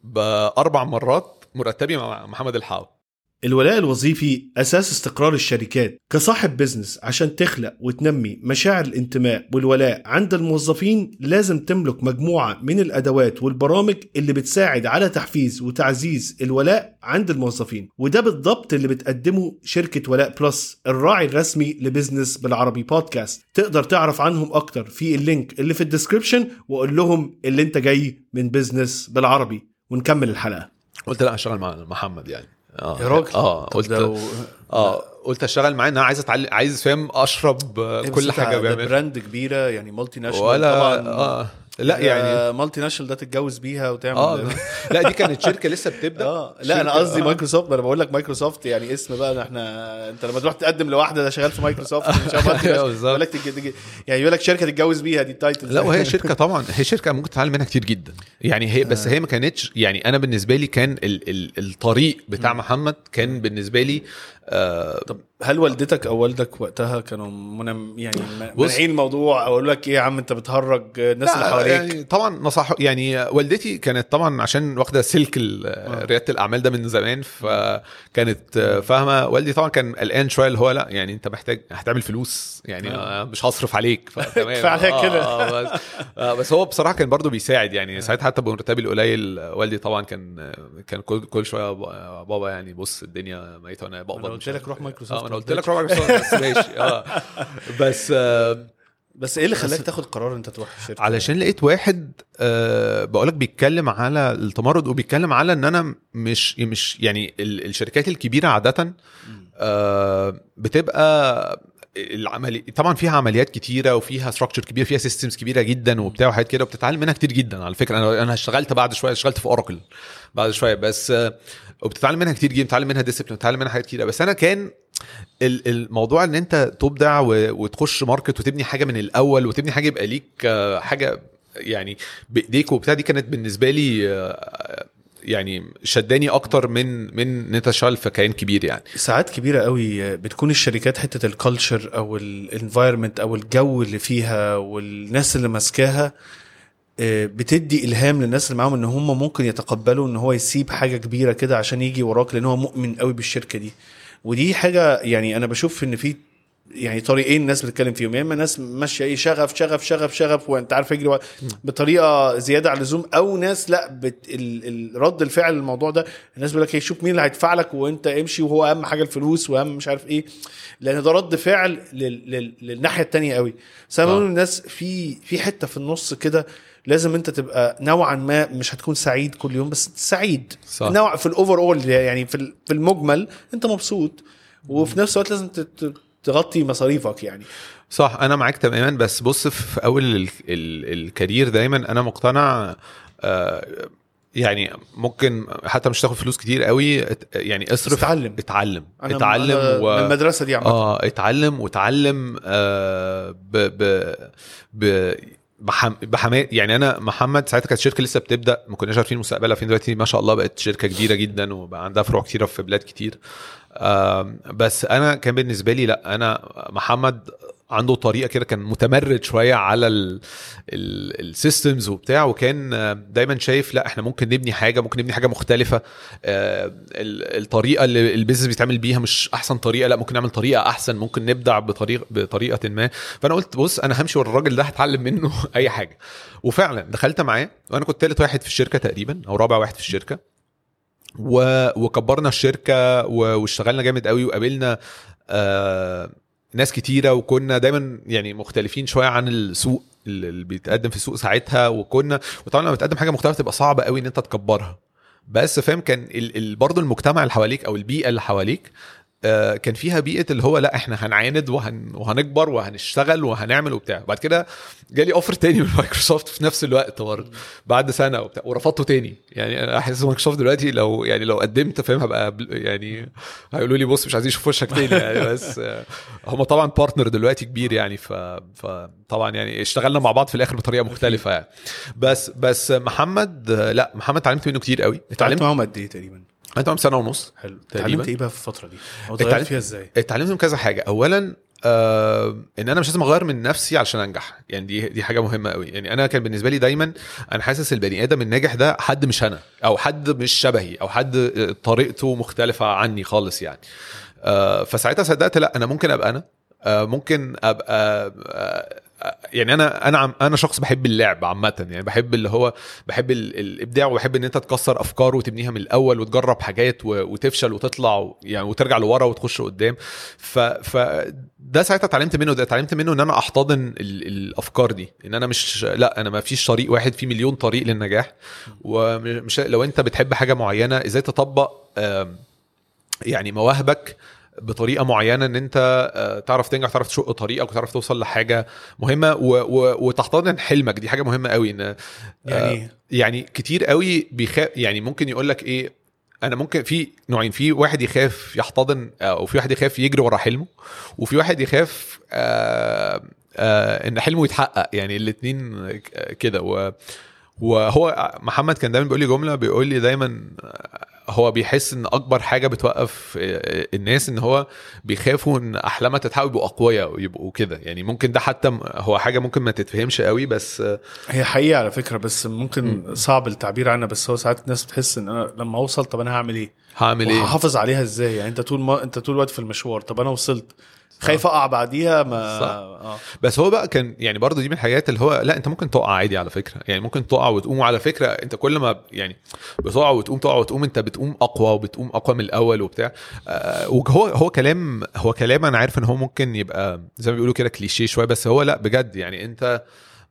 بأربع مرات مرتبي مع محمد الحاو. الولاء الوظيفي أساس استقرار الشركات كصاحب business عشان تخلق وتنمي مشاعر الانتماء والولاء عند الموظفين لازم تملك مجموعة من الأدوات والبرامج اللي بتساعد على تحفيز وتعزيز الولاء عند الموظفين. وده بالضبط اللي بتقدمه شركة ولاء بلس الراعي الرسمي لبزنس بالعربي بودكاست. تقدر تعرف عنهم أكتر في ال link اللي في ال description وقول لهم اللي انت جاي من بزنس بالعربي. ونكمل الحلقة. قلت لا أشتغل مع محمد يعني. آه. يا راجل. آه. قلت و- آه. قلت أشتغل معاه إن أنا عايز أتعلم عايز فاهم أشرب آه، إيه كل حاجة بيعملها brand كبيرة يعني multinational ولا طبعا. آه. لا يعني multinational ده تتجوز بيها وتعمل آه (laughs) لا دي كانت شركة لسه بتبدأ. آه لا أنا قصدي آه. مايكروسوفت ما أنا بقول لك مايكروسوفت يعني اسم بقى إحنا أنت لما تروح تقدم لواحدة ده شغال في مايكروسوفت (laughs) أيوة. يقول لك يعني يقول لك شركة تتجوز بيها دي التايتل. لا وهي (laughs) شركة طبعا هي شركة ممكن تتعلم منها كتير جدا. يعني هي بس هي ما كانتش يعني أنا بالنسبة لي كان ال ال الطريق بتاع محمد كان بالنسبة لي آه طب هل والدتك أو والدك وقتها كانوا منم يعني مانعين الموضوع أو يقول لك إيه يا عم أنت بتهرج الناس اللي حواليك يعني طبعا نصح يعني والدتي كانت طبعا عشان واخدة سلك ال- ريادة الأعمال ده من زمان فكانت فاهمة والدي طبعا كان قلقان شوية اللي هو لأ يعني أنت محتاج هتعمل فلوس يعني آه. آه. مش هصرف عليك فتمام (laughs) عليك آه، كده. آه بس, آه بس هو بصراحة كان برضو بيساعد يعني ساعتها حتى بمرتبي القليل والدي طبعا كان كان كل, كل شوية بابا- يعني بص الدنيا ميتة وأنا بقبض قلت لك روح. مايكروسوفت. آه أنا قلت لك روح مايكروسوفت بس ماشي. (laughs) آه. بس آه بس إيه اللي خلاك تاخد قرار أنت تروح الشركة؟ علشان لقيت واحد أه بقولك بيتكلم على التمرد وبيتكلم على إن أنا مش مش يعني ال- الشركات الكبيرة عادة أه بتبقى العملي طبعا فيها عمليات كتيرة وفيها structure كبير فيها systems كبيرة جدا وبتاع وحاجات كده وبتتعلم منها كتير جدا على فكرة. أنا أنا اشتغلت بعد شوية اشتغلت في اوراكل بعد شوية بس وبتتعلم منها كتير جدا بتتعلم منها discipline بتتعلم منها حاجات كتيرة. بس أنا كان ال- الموضوع إن أنت تبدع وتخش market وتبني حاجة من الأول وتبني حاجة يبقى ليك آه، حاجة يعني بإيديك وبتاع دي كانت بالنسبة لي آه، يعني شداني أكتر من من ان انت في كيان كبير يعني. ساعات كبيرة قوي بتكون الشركات حتة ال culture أو ال environment أو الجو اللي فيها والناس اللي ماسكاها آه، بتدي إلهام للناس اللي معاهم إن هم ممكن يتقبلوا إن هو يسيب حاجة كبيرة كده عشان يجي وراك لأن هو مؤمن قوي بالشركة دي. ودي حاجة يعني أنا بشوف إن في يعني طريقين الناس بتتكلم فيهم. يا إما ناس ماشية إيه شغف شغف شغف شغف وأنت عارف ورا- بطريقة زيادة عن اللزوم أو ناس لأ بت ال ال رد الفعل للموضوع ده الناس بيقول لك إيه شوف مين اللي هيدفع لك وأنت امشي وهو أهم حاجة الفلوس وأهم مش عارف إيه. لأن ده رد فعل لل لل للناحية التانية قوي. بس أنا آه. للناس في في حتة في النص كده لازم أنت تبقى نوعا ما مش هتكون سعيد كل يوم بس سعيد. صح. نوع في الاوفر اول يعني في ال- في المجمل أنت مبسوط. وفي نفس الوقت لازم تغطي مصاريفك يعني. صح أنا معاك تماما بس بص في أول ال ال الكارير دايما أنا مقتنع آه يعني ممكن حتى مش تاخد فلوس كتير قوي يعني اصرف اتعلم. اتعلم. أنا اتعلم أنا و... من المدرسة دي عامة. آه اتعلم وتعلم آه ب ب ب بحم... بحما يعني أنا محمد ساعتها كانت الشركة لسه بتبدأ ما كناش عارفين مستقبلها فين دلوقتي ما شاء الله بقت شركة كبيرة جدا وبقى عندها فروع كتيرة في بلاد كتير. بس أنا كان بالنسبة لي لأ أنا محمد عنده طريقة كده كان متمرد شوية على ال systems وبتاع وكان دايما شايف لأ إحنا ممكن نبني حاجة ممكن نبني حاجة مختلفة آه، ال- الطريقة اللي ال business بيتعمل بيها مش أحسن طريقة لأ ممكن نعمل طريقة أحسن ممكن نبدع بطريقه بطريقة ما. فأنا قلت بص أنا همشي ورا الراجل ده هتعلم منه (laughs) أي حاجة. وفعلا دخلت معاه وأنا كنت ثالث واحد في الشركة تقريبا أو رابع واحد في الشركة. و... وكبرنا الشركة و... واشتغلنا جامد قوي وقابلنا آه... ناس كتيرة وكنا دايما يعني مختلفين شوية عن السوق اللي بيتقدم في السوق ساعتها وكنا وطبعا لما بتقدم حاجة مختلفه تبقى صعبة قوي إن أنت تكبرها. بس فاهم كان ال... ال... برضه المجتمع اللي حواليك أو البيئة اللي حواليك كان فيها بيئة اللي هو لا إحنا هنعاند وهن... وهنكبر وهنشتغل وهنعمل وبتاع. بعد كده جالي offer تاني من (laughs) مايكروسوفت في نفس الوقت برضه بعد سنة وبتاع ورفضته تاني. يعني أنا أحس مايكروسوفت دلوقتي لو يعني لو قدمت فاهم هبقى يعني هيقولوا لي بص مش عايزين يشوفوا وشك تاني يعني. (laughs) بس آه، هم طبعا partner دلوقتي كبير يعني ف... فطبعا يعني اشتغلنا مع بعض في الآخر بطريقة مختلفة يعني. بس بس محمد آه، لا محمد اتعلمت منه كتير قوي. اتعلمت معاهم قد إيه تقريبا؟ انت معاهم سنة ونص حلو. اتعلمت إيه بقى في الفترة دي؟ أو اتغيرت فيها إزاي؟ اتعلمت من كذا حاجة اولا آه إن أنا مش لازم أغير من نفسي علشان أنجح يعني دي دي حاجة مهمة قوي يعني أنا كان بالنسبة لي دايما أنا حاسس البني آدم الناجح ده حد مش أنا أو حد مش شبهي أو حد طريقته مختلفة عني خالص يعني آه فساعتها صدقت لا أنا ممكن أبقى أنا آه ممكن أبقى آه يعني أنا أنا أنا شخص بحب اللعب عامة يعني بحب اللي هو بحب ال- الإبداع وبحب إن أنت تكسر أفكار وتبنيها من الأول وتجرب حاجات وتفشل وتطلع يعني وترجع لورا وتخش قدام. ف ف ده ساعتها اتعلمت منه ده اتعلمت منه إن أنا أحتضن ال- الأفكار دي إن أنا مش لأ أنا ما فيش طريق واحد في مليون طريق للنجاح. ومش لو أنت بتحب حاجة معينة إزاي تطبق يعني مواهبك بطريقة معينة إن أنت آه، تعرف تنجح تعرف تشق طريقك وتعرف توصل لحاجة مهمة و... و... وتحتضن حلمك. دي حاجة مهمة قوي إن يعني إيه؟ يعني كتير قوي بيخاف يعني ممكن يقول لك إيه أنا ممكن في نوعين في واحد يخاف يحتضن أو في واحد يخاف يجري ورا حلمه وفي واحد يخاف آه آه إن حلمه يتحقق. يعني الاثنين كده. وهو محمد كان دايما بيقول لي جملة بيقول لي دايما هو بيحس إن أكبر حاجة بتوقف الناس إن هو بيخافوا إن أحلامها تتحقق يبقوا أقوياء ويبقوا كده يعني ممكن ده حتى هو حاجة ممكن ما تتفهمش قوي بس هي حقيقة على فكرة بس ممكن صعب التعبير عنها بس هو ساعات الناس بتحس إن أنا لما أوصل طب أنا هعمل إيه؟ هعمل إيه وهحافظ عليها إزاي؟ يعني أنت طول ما أنت طول الوقت في المشوار طب أنا وصلت خايف أقع بعديها ما صح. آه. بس هو بقى كان يعني برضه دي من الحاجات اللي هو لا أنت ممكن تقع عادي على فكرة. يعني ممكن تقع وتقوم. على فكرة أنت كل ما يعني بتقع وتقوم تقع وتقوم أنت بتقوم أقوى وبتقوم أقوى من الأول وبتاع. آه وهو هو كلام هو كلام أنا عارف إن هو ممكن يبقى زي ما بيقولوا كده كليشيه شوية بس هو لا بجد يعني أنت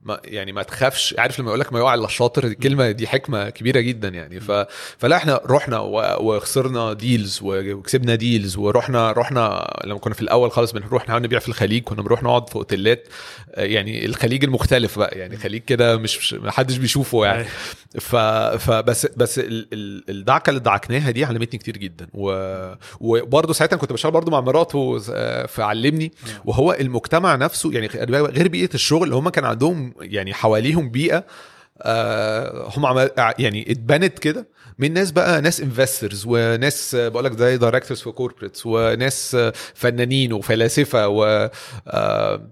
ما يعني ما تخافش. عارف لما يقول لك ما يقع إلا الشاطر الكلمة دي حكمة كبيرة جدا يعني. ف... فلا إحنا رحنا و... وخسرنا deals وكسبنا deals ورحنا رحنا لما كنا في الأول خالص بنروح نحاول نبيع في الخليج كنا بنروح نقعد في أوتيلات. يعني الخليج المختلف بقى يعني خليج كده مش ما حدش بيشوفه يعني. ف... فبس بس ال... ال... الدعكة اللي دعكناها دي علمتني كتير جدا. و... وبرضه ساعتها كنت بشتغل برضه مع مراته آه، فعلمني. وهو المجتمع نفسه يعني غير بيئة الشغل هم كان عندهم يعني حواليهم بيئة آه، هم عمل يعني اتبنت كده من ناس بقى ناس investors وناس بقول لك زي directors في corporates وناس فنانين وفلاسفة و آه،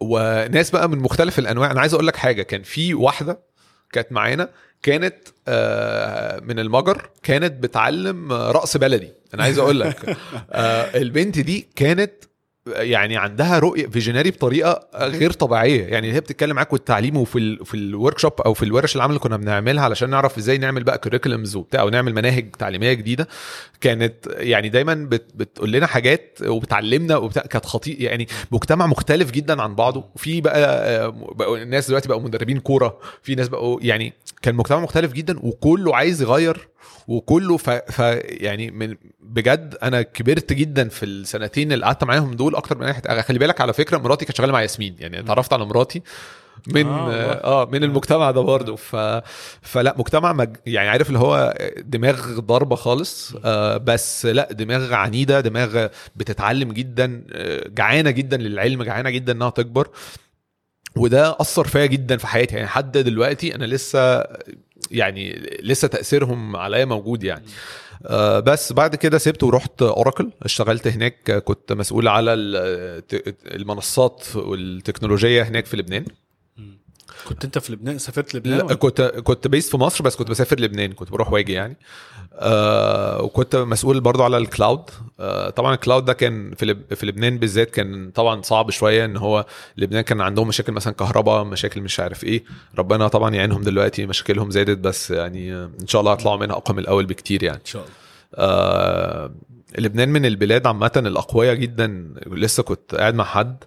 وناس بقى من مختلف الأنواع. أنا عايز أقول لك حاجة كان في واحدة كانت معانا كانت آه، من المجر كانت بتعلم رقص بلدي. أنا عايز أقول لك البنت دي كانت يعني عندها رؤية visionary بطريقة غير طبيعية. يعني هي بتتكلم معاك والتعليم وفي ال في ال workshop أو في الورش العمل اللي كنا بنعملها علشان نعرف إزاي نعمل بقى curriculums وبتاع ونعمل مناهج تعليمية جديدة. كانت يعني دايما بت بتقول لنا حاجات وبتعلمنا وبتاع. كانت خطير يعني مجتمع مختلف جدا عن بعضه. وفي بقى بقوا الناس دلوقتي بقوا مدربين كورة. في ناس بقوا يعني كان مجتمع مختلف جدا وكله عايز يغير وكله ف, ف يعني من بجد أنا كبرت جدا في السنتين اللي قعدت معاهم دول أكتر من أي حد خلي بالك على فكرة مراتي كانت شغالة مع ياسمين. يعني اتعرفت على مراتي من آه،. آه, آه من المجتمع ده برضه. ف فلا مجتمع مج... يعني عارف اللي هو دماغ ضربه خالص. آه بس لا دماغ عنيدة دماغ بتتعلم جدا آه، جعانة جدا للعلم جعانة جدا إنها تكبر. وده أثر فيا جدا في حياتي. يعني لحد دلوقتي أنا لسه يعني لسه تأثيرهم عليا موجود يعني. آه بس بعد كده سبت ورحت أوراكل. اشتغلت هناك كنت مسؤول على المنصات والتكنولوجية هناك في لبنان. كنت انت في لبنان؟ سافرت لبنان لا ولا؟ كنت كنت based في مصر بس كنت بسافر لبنان كنت بروح واجي يعني. آه وكنت مسؤول برضو على ال cloud آه طبعا ال cloud ده كان في لب في لبنان بالذات كان طبعا صعب شوية إن هو لبنان كان عندهم مشاكل مثلا كهرباء مشاكل مش عارف إيه. ربنا طبعا يعينهم دلوقتي مشاكلهم زادت بس يعني إن شاء الله هيطلعوا منها أقوى من الأول بكتير يعني. إن شاء الله. آه لبنان من البلاد عامة الأقوياء جدا لسه كنت قاعد مع حد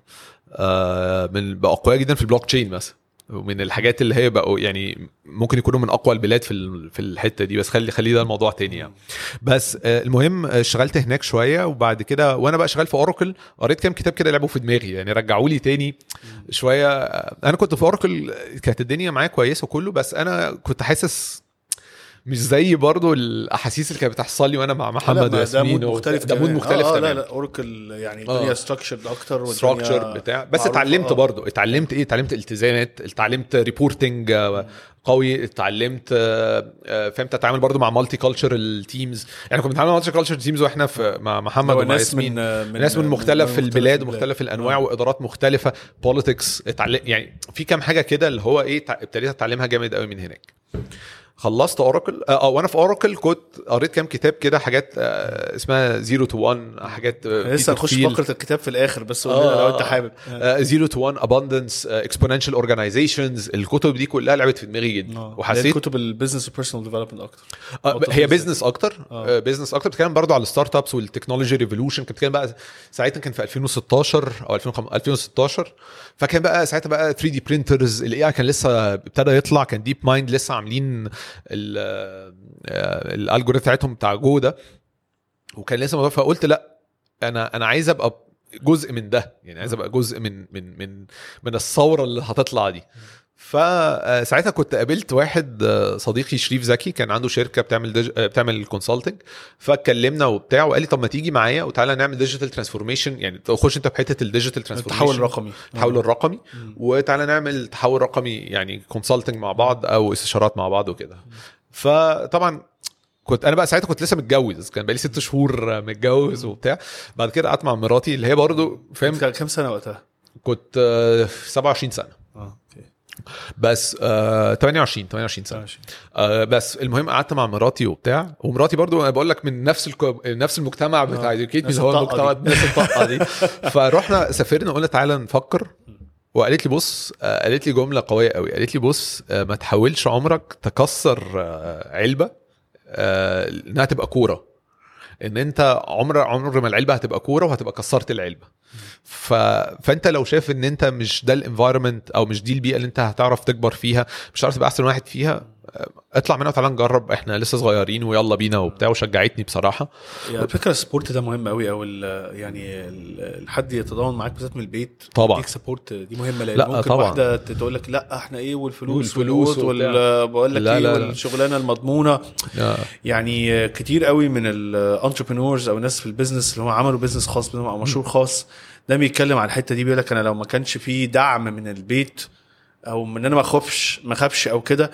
آه من بقى أقوياء جدا في البلوك تشين مثلا. ومن الحاجات اللي هي بقوا يعني ممكن يكونوا من أقوى البلاد في في الحتة دي بس خلي خلي ده الموضوع تاني يعني. بس آه، المهم آه، اشتغلت هناك شوية وبعد كده وأنا بقى شغال في أوراكل قريت كام كتاب كده لعبوا في دماغي يعني رجعوا لي تاني شوية. آه، أنا كنت في أوراكل كانت الدنيا معايا كويسة وكله بس أنا كنت حاسس مش زي برضو الأحاسيس اللي كانت بتحصل لي وأنا مع محمد ما ده وياسمين mood مختلف ده mood. مختلف آه آه لا لا اوراكل يعني آه. الدنيا structured أكتر structure بتاع بس. اتعلمت آه. برضو اتعلمت إيه اتعلمت التزامات اتعلمت reporting قوي اتعلمت آه، آه، فهمت اتعامل برضو مع multicultural teams يعني كنا بنتعامل مع multicultural teams وإحنا في مع محمد هو ومع ناس ياسمين من من ناس من مختلف من البلاد. ومختلف الأنواع آه. وإدارات مختلفة politics اتعلم يعني في كام حاجة كده اللي هو إيه ابتديت أتعلمها جامد قوي من هناك خلصت اوراكل آه آه، وأنا في اوراكل كنت قريت كام كتاب كده حاجات آه، اسمها 0 to 1 حاجات آه، لسه هنخش. فقرة الكتاب في الآخر بس قول لنا لو أنت حابب. zero to 1 abundance exponential organizations الكتب دي كلها لعبت في دماغي جدا. وحسيت وحسيت كتب ال business و personal development أكتر. آه، هي business أكتر آه. business أكتر. بتتكلم برضو على ال startups وال technology revolution كنت بتتكلم بقى ساعتها كان في 2016 أو 2005 2016 فكان بقى ساعتها بقى 3 D printers ال AI كان لسه ابتدى يطلع كان DeepMind لسه عاملين ال algorithm بتاعتهم بتاع جو ده وكان لسه الموضوع فقلت لا أنا أنا عايز أبقى جزء من ده. يعني عايز أبقى جزء من من من من الثورة اللي هتطلع دي. فساعتها كنت قابلت واحد آه، صديقي شريف زكي كان عنده شركة بتعمل dig... آه، بتعمل consulting فاتكلمنا وبتاع وقال لي طب ما تيجي معايا وتعالى نعمل digital transformation يعني تخش انت في حتة ال digital transformation التحول الرقمي. التحول الرقمي. وتعالى نعمل تحول رقمي يعني consulting مع بعض أو استشارات مع بعض وكده. فطبعا كنت أنا بقى ساعتها كنت لسه متجوز كان بقالي ست شهور متجوز وبتاع. بعد كده قعدت مع مراتي اللي هي برضو فاهم؟ كام سنة وقتها؟ كنت آه، 27 سنة. بس آه 28 28 سنة. آه بس المهم قعدت مع مراتي وبتاع ومراتي برضو أنا بقول لك من نفس الكو... نفس المجتمع بتاع آه. educate نفس اللي هو المجتمع نفس الطاقة دي. (laughs) فرحنا سافرنا قلنا تعالى نفكر وقالت لي بص آه، قالت لي جملة قوية قوي. قالت لي بص آه، ما تحاولش عمرك تكسر آه، علبة آه، إنها تبقى كورة. إن أنت عمر عمر ما العلبة هتبقى كورة وهتبقى كسرت العلبة. ف... فأنت لو شايف إن أنت مش ده ال environment أو مش دي البيئة اللي أنت هتعرف تكبر فيها مش هتعرف تبقى أحسن واحد فيها اطلع منها وتعالى نجرب إحنا لسه صغيرين ويلا بينا وبتاع وشجعتني بصراحة يعني فكرة ال support ده مهم قوي أو يعني الحد يتضامن معاك بالذات من البيت طبعا. يديك support دي مهمة لأن لا، ممكن طبعا. واحدة تقول لك لا إحنا إيه والفلوس والفلوس بقول لك لا، إيه لا، لا. والشغلانة المضمونة آه. يعني كتير قوي من ال entrepreneurs أو الناس في ال business اللي هم عملوا business خاص بيهم أو مشروع خاص ده بيتكلم على الحتة دي بيقول لك أنا لو ما كانش في دعم من البيت أو من إن أنا ما اخافش ما أخافش أو كده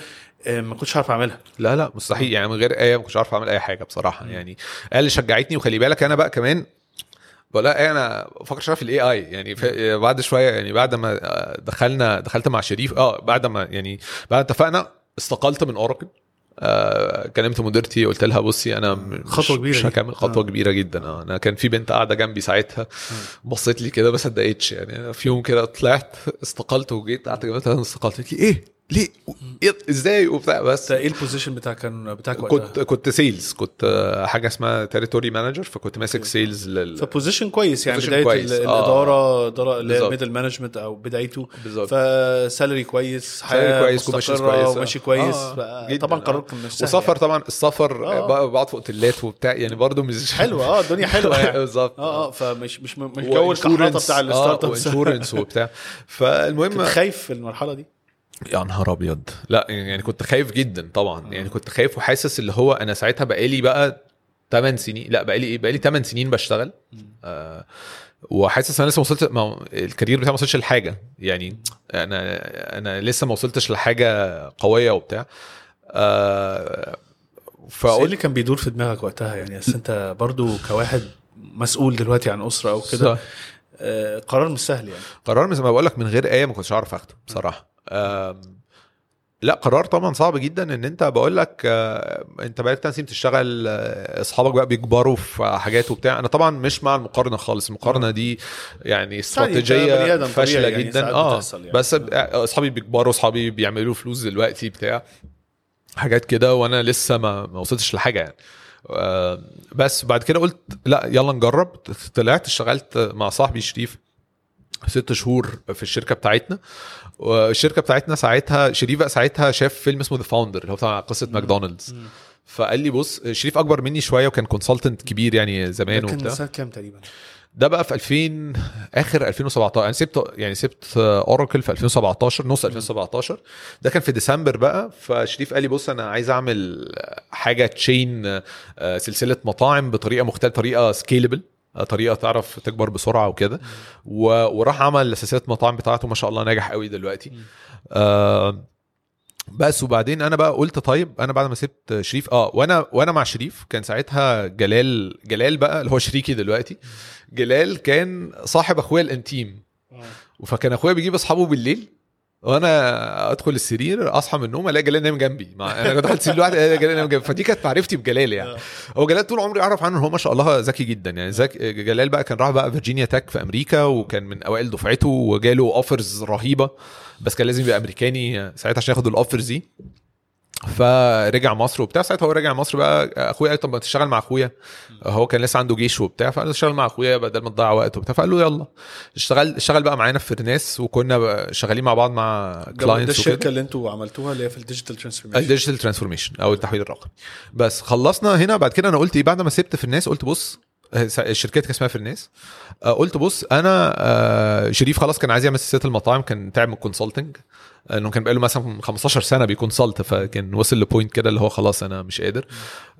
آه، ما كنتش هعرف أعملها. لا لا مستحيل. يعني من غير آية ما كنتش عارف أعمل أي حاجة بصراحة. يعني قال اللي شجعتني وخلي بالك أنا بقى كمان بقول إيه أنا بفكر شوية في ال AI يعني ف- بعد شوية يعني بعد ما آه، دخلنا دخلت مع شريف آه بعد ما يعني بعد اتفقنا استقلت من اوراكل آه كلمت مديرتي قلت لها بصي أنا مش- خطوة كبيرة مش. هكمل. خطوة آه. كبيرة جدا. آه أنا كان في بنت قاعدة جنبي ساعتها. بصيت لي كده ما صدقتش. يعني في يوم كده طلعت استقلت وجيت قعدت جنبها استقلت. قالت لي إيه؟ ليه؟ إزاي وبتاع بس إيه ال position بتاعك كان بتاعك وقتها؟ كنت كنت sales كنت آه، حاجة اسمها territory manager فكنت ماسك sales لل ف position كويس يعني بداية كويس. آه. الإدارة إدارة اللي هي. middle management أو بدايته بالظبط ف salary كويس حياة كويس وماشي مستقرة كويس وماشي كويس آه، جداً، طبعا آه. قرار كان مش سهل وسفر يعني. طبعا السفر آه. آه. بقعد في اوتيلات وبتاع يعني برضه مش (laughs) حلوة آه الدنيا حلوة يعني (laughs) بالظبط آه آه فمش مش مش جو الكحرطه. بتاع ال start و insurance وبتاع (laughs) فالمهم كنت خايف في المرحلة دي يا نهار أبيض. لا يعني كنت خايف جدا طبعا. يعني كنت خايف وحاسس اللي هو أنا ساعتها بقالي بقى 8 سنين لا بقالي إيه بقالي 8 سنين بشتغل. آه وحاسس أنا لسه ما وصلت ما ال career بتاعي ما وصلش لحاجة. يعني أنا أنا لسه ما وصلتش لحاجة قوية وبتاع. آه إيه فقلت اللي كان بيدور في دماغك وقتها؟ يعني أصل أنت برضو كواحد مسؤول دلوقتي عن أسرة أو كده. آه، قرار مش سهل يعني. قرار زي ما بقول لك من غير آية ما كنتش أعرف أخده بصراحة. لا قرار طبعا صعب جدا إن أنت بقول لك آه، أنت بقالك 8 سنين بتشتغل آه، أصحابك بقى بيكبروا في حاجات وبتاع. أنا طبعا مش مع المقارنة خالص. المقارنة دي يعني استراتيجية فاشلة يعني جدا. آه يعني. بس آه، أصحابي بيكبروا أصحابي بيعملوا فلوس دلوقتي بتاع حاجات كده وأنا لسه ما ما وصلتش لحاجة يعني. بس بعد كده قلت لا يلا نجرب. طلعت اشتغلت مع صاحبي شريف ست شهور في الشركة بتاعتنا. والشركة بتاعتنا ساعتها شريف بقى ساعتها شاف فيلم اسمه The Founder اللي هو بتاع قصة ماكدونالدز. فقال لي بص شريف أكبر مني شوية وكان consultant كبير يعني زمان كان وبتاع. سنة كام تقريبا؟ ده بقى في 2000 آخر 2017 أنا سبت يعني سبت اوراكل في 2017 نص 2017 ده كان في ديسمبر بقى. فشريف قال لي بص أنا عايز أعمل حاجة chain سلسلة مطاعم بطريقة مختلفة طريقة scalable طريقة تعرف تكبر بسرعة وكده. وراح عمل سلسله مطاعم بتاعته ما شاء الله ناجح قوي دلوقتي. آه بس وبعدين أنا بقى قلت طيب أنا بعد ما سبت شريف آه وأنا وأنا مع شريف كان ساعتها جلال جلال بقى اللي هو شريكي دلوقتي. جلال كان صاحب أخويا الأنتيم. فكان أخويا بيجيب أصحابه بالليل. وأنا ادخل السرير اصحى من النوم الاقي جلال نايم جنبي. مع أنا دخلت السرير لوحدي الاقي جلال نايم جنبي. فدي كانت معرفتي بجلال يعني. هو جلال طول عمري اعرف عنه ان هو ما شاء الله ذكي جدا يعني. ذك... جلال بقى كان راح بقى فيرجينيا تك في أمريكا وكان من أوائل دفعته وجاله offers رهيبة. بس كان لازم يبقى أمريكاني ساعتها عشان ياخد ال offers دي. فرجع مصر وبتاع. ساعتها هو رجع مصر بقى أخويا قال طب ما تشتغل مع أخويا. هو كان لسه عنده جيش وبتاع فقال اشتغل مع أخويا بدل ما تضيع وقت وبتاع. فقال له يلا. اشتغل اشتغل بقى معانا في فرناس وكنا شغالين مع بعض مع ده clients الشركة وكده اللي أنتوا عملتوها اللي هي في ال digital transformation ال digital transformation أو التحويل الرقمي. بس خلصنا هنا. بعد كده أنا قلت إيه؟ بعد ما سبت فرناس قلت بص الشركات كان اسمها فرناس قلت بص أنا آه، شريف خلاص كان عايز يعمل سلسلة المطاعم كان تعمل consulting إنه كان بقاله مثلا 15 سنة بي consult فكان وصل ل point كده اللي هو خلاص أنا مش قادر.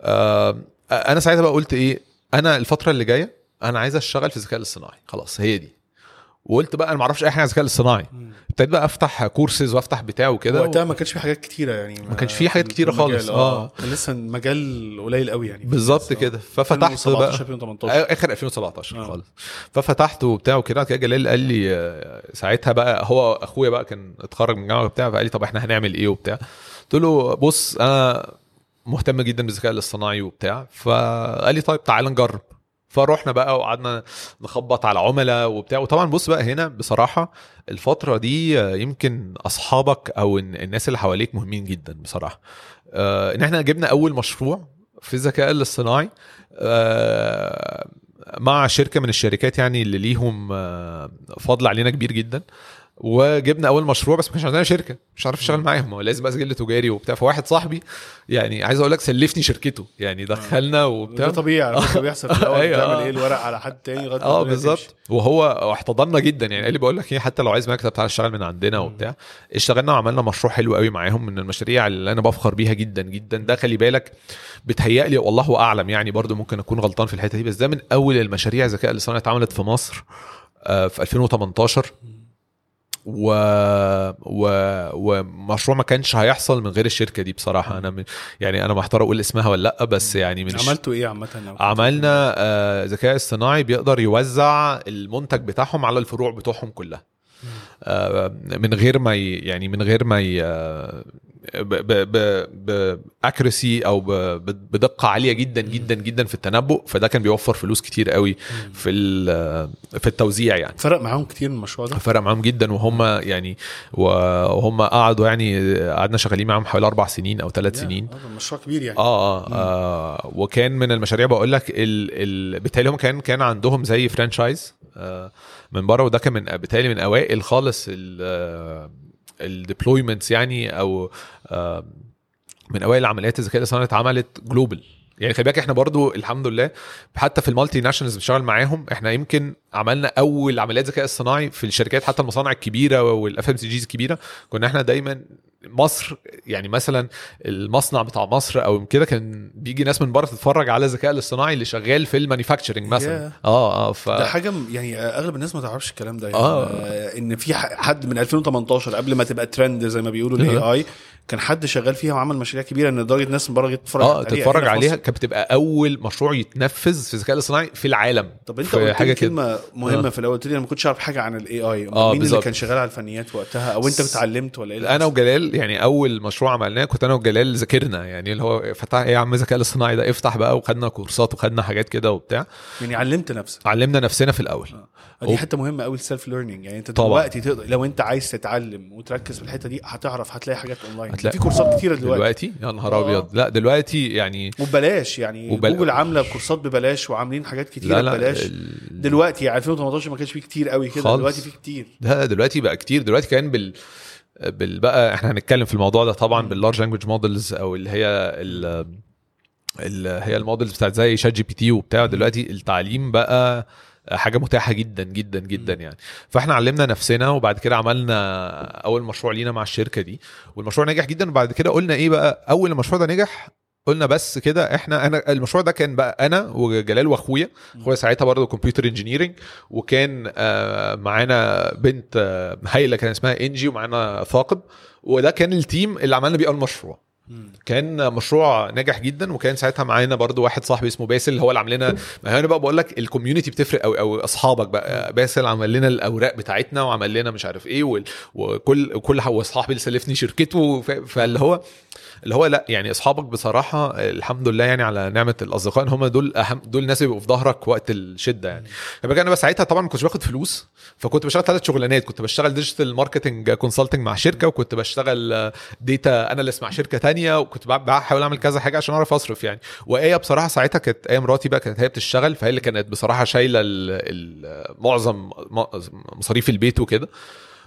آه، أنا ساعتها بقى قلت إيه أنا الفترة اللي جاية أنا عايز أشتغل في الذكاء الاصطناعي. خلاص هي دي. وقلت بقى أنا ما أعرفش أي حاجة عن الذكاء الاصطناعي. ابتديت بقى أفتح كورسز وأفتح بتاع وكده وقتها ما كانش في حاجات كتيرة يعني ما كانش في حاجات كتيرة المجال، خالص، آه. كان لسه المجال قليل قوي يعني. بالظبط كده. ففتحت بقى 2017 2018 آخر 2017 آه. خالص. ففتحت وبتاع وكده. كده جلال قال لي آه، ساعتها بقى هو أخويا بقى كان اتخرج من الجامعة وبتاع فقال لي طب إحنا هنعمل إيه وبتاع. قلت له بص أنا مهتم جدا بالذكاء الاصطناعي وبتاع. فقال لي طيب تعال نجرب. فروحنا بقى وقعدنا نخبط على عملاء وبتاع. وطبعا بص بقى هنا بصراحة الفترة دي يمكن أصحابك أو الن- الناس اللي حواليك مهمين جدا بصراحة. آه، إن إحنا جبنا أول مشروع في الذكاء الاصطناعي آه، مع شركة من الشركات يعني اللي ليهم آه، فضل علينا كبير جدا. وجبنا أول مشروع بس ما كانش عندنا شركة مش عارف أشتغل معاهم هو لازم بقى سجل تجاري وبتاع. فواحد صاحبي يعني عايز أقول لك سلفني شركته يعني دخلنا وبتاع. ده طبيعي على فكرة بيحصل في الأول (laughs) أيوة، بتعمل. إيه؟ الورق على حد تاني لغاية آه بالظبط. وهو احتضننا جدا يعني قال لي بقول لك إيه حتى لو عايز مكتب تعالى اشتغل من عندنا وبتاع. اشتغلنا وعملنا مشروع حلو قوي معاهم من المشاريع اللي أنا بفخر بيها جدا جدا. ده خلي بالك بتهيألي والله أعلم يعني برضو ممكن أكون غلطان في الحتة دي بس ده من أول المشاريع الذكاء الاصطناعي اتعملت في مصر آه، في 2018 و... و... ومشروع ما كانش هيحصل من غير الشركة دي بصراحة. أنا من... يعني أنا محتار أقول اسمها ولا لأ بس يعني من عملتوا إيه عامة عملنا آه، ذكاء اصطناعي بيقدر يوزع المنتج بتاعهم على الفروع بتوعهم كلها. آه، من غير ما ي... يعني من غير ما ي... آه، باكريسي أو ب ب- بدقة عالية جدا جدا جدا في التنبؤ فده كان بيوفر فلوس كتير قوي في في التوزيع يعني. فرق معاهم كتير من المشروع ده؟ فرق معاهم جدا وهم يعني وهم قعدوا يعني قعدنا شغالين معاهم حوالي أربع سنين أو ثلاث سنين. آه، مشروع كبير يعني. آه, آه, آه وكان من المشاريع بقول لك ال ال بالتالي هم كان كان عندهم زي franchise آه من بره وده كان من بالتالي من أوائل خالص ال deployments يعني أو آه من أوائل عمليات الذكاء الاصطناعي اتعملت global يعني خلي بالك إحنا برضو الحمد لله حتى في ال multinationals بنشتغل معاهم. إحنا يمكن عملنا أول عمليات ذكاء اصطناعي في الشركات حتى المصانع الكبيرة وال FMCGs الكبيرة. كنا إحنا دايما مصر يعني مثلا المصنع بتاع مصر أو كده كان بيجي ناس من بره تتفرج على الذكاء الاصطناعي اللي شغال في ال manufacturing مثلا Yeah. آه آه ف ده حاجة يعني أغلب الناس ما تعرفش الكلام ده يعني آه. آه. إن في حد من 2018 قبل ما تبقى ترند زي ما بيقولوا ال AI كان حد شغال فيها وعمل مشاريع كبيرة إن لدرجة ناس من بره تتفرج آه عليها تتفرج عليها. كانت بتبقى أول مشروع يتنفذ في الذكاء الاصطناعي في العالم طب أنت قلت حاجة لي كده. كلمة مهمة آه. في الأول قلت لي أنا ما كنتش أعرف حاجة عن ال AI آه، مين اللي بالظبط. كان شغال على الفنيات وقتها أو أنت اتعلمت ولا إيه اللي أنا؟ وجلال يعني أول مشروع عملناه كنت أنا وجلال ذاكرنا يعني اللي هو فتح إيه يا عم الذكاء الاصطناعي ده افتح بقى وخدنا كورسات وخدنا حاجات كده وبتاع يعني علمت نفسك علمنا نفسنا في الأول دي أوه. حتة مهمة قوي ال self learning يعني أنت. دلوقتي تقدر لو أنت عايز تتعلم وتركز في الحتة دي هتعرف هتلاقي حاجات اونلاين هتلاقي- في كورسات كتيرة دلوقتي, دلوقتي؟ يا نهار آه. أبيض. لا دلوقتي يعني وببلاش يعني وبل- جوجل عاملة كورسات ببلاش وعاملين حاجات كتيرة لا لا ببلاش. ال- دلوقتي يعني 2018 ما كانش فيه كتير قوي كده خالص. دلوقتي فيه كتير. ده دلوقتي بقى كتير. دلوقتي كمان بال بقى إحنا هنتكلم في الموضوع ده طبعا. بال large language models أو اللي هي ال اللي هي ال models بتاعت زي ChatGPT وبتاع. دلوقتي التعليم بقى حاجة متاحة جدا جدا جدا يعني. فإحنا علمنا نفسنا وبعد كده عملنا أول مشروع لينا مع الشركة دي. والمشروع نجح جدا. وبعد كده قلنا إيه بقى؟ أول المشروع ده نجح قلنا بس كده إحنا أنا المشروع ده كان بقى أنا وجلال وأخويا. أخويا ساعتها برضه computer engineering وكان آه، معانا بنت آه، هايلة كان اسمها إنجي ومعانا ثاقب. وده كان ال team اللي عملنا بيه أول مشروع. كان مشروع ناجح جدا وكان ساعتها معانا برضو واحد صاحبي اسمه باسل هو اللي عامل لنا ما أنا بقى بقول لك ال community بتفرق قوي أو أصحابك بقى. باسل عمل لنا الأوراق بتاعتنا وعمل لنا مش عارف إيه وكل كل هو صاحبي اللي سلفني شركته فاللي هو اللي هو لا يعني أصحابك بصراحة الحمد لله يعني على نعمة الأصدقاء إن هم دول أهم دول الناس اللي بيبقوا في ظهرك وقت الشدة يعني. أنا بس ساعتها طبعا ما كنتش باخد فلوس فكنت بشتغل ثلاث شغلانات كنت بشتغل digital marketing consulting مع شركة وكنت بشتغل data analyst مع شركة تانية وكنت بحاول أعمل كذا حاجة عشان أعرف أصرف يعني. وآية بصراحة ساعتها كانت آية مراتي بقى كانت هي بتشتغل فهي اللي كانت بصراحة شايلة معظم مصاريف البيت وكده.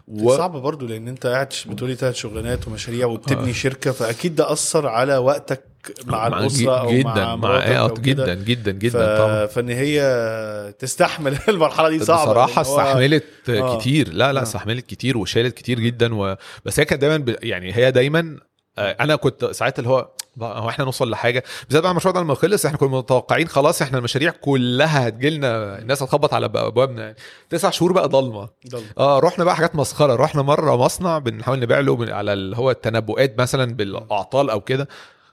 و... صعب برضو لأن أنت قاعد بتقولي ثلاث شغلانات ومشاريع وبتبني شركة فأكيد ده أثر على وقتك مع الأسرة أو جدا مع مع آه، كده. جدا جدا ف... جدا طبعا فإن هي تستحمل (laughs) المرحلة دي صعبة بصراحة هو- استحملت آه. كتير لا لا آه. استحملت كتير وشالت كتير جدا و... بس هي كانت دايما ب... يعني هي دايما آه، أنا كنت ساعات اللي هو هو إحنا نوصل لحاجة؟ بالذات بقى المشروع ده لما خلص إحنا كنا متوقعين خلاص إحنا المشاريع كلها هتجيلنا الناس هتخبط على أبوابنا يعني. تسع شهور بقى ضلمة. ضل. آه رحنا بقى حاجات مسخرة. رحنا مرة مصنع بنحاول نبيع له على اللي هو التنبؤات مثلا بالأعطال أو كده.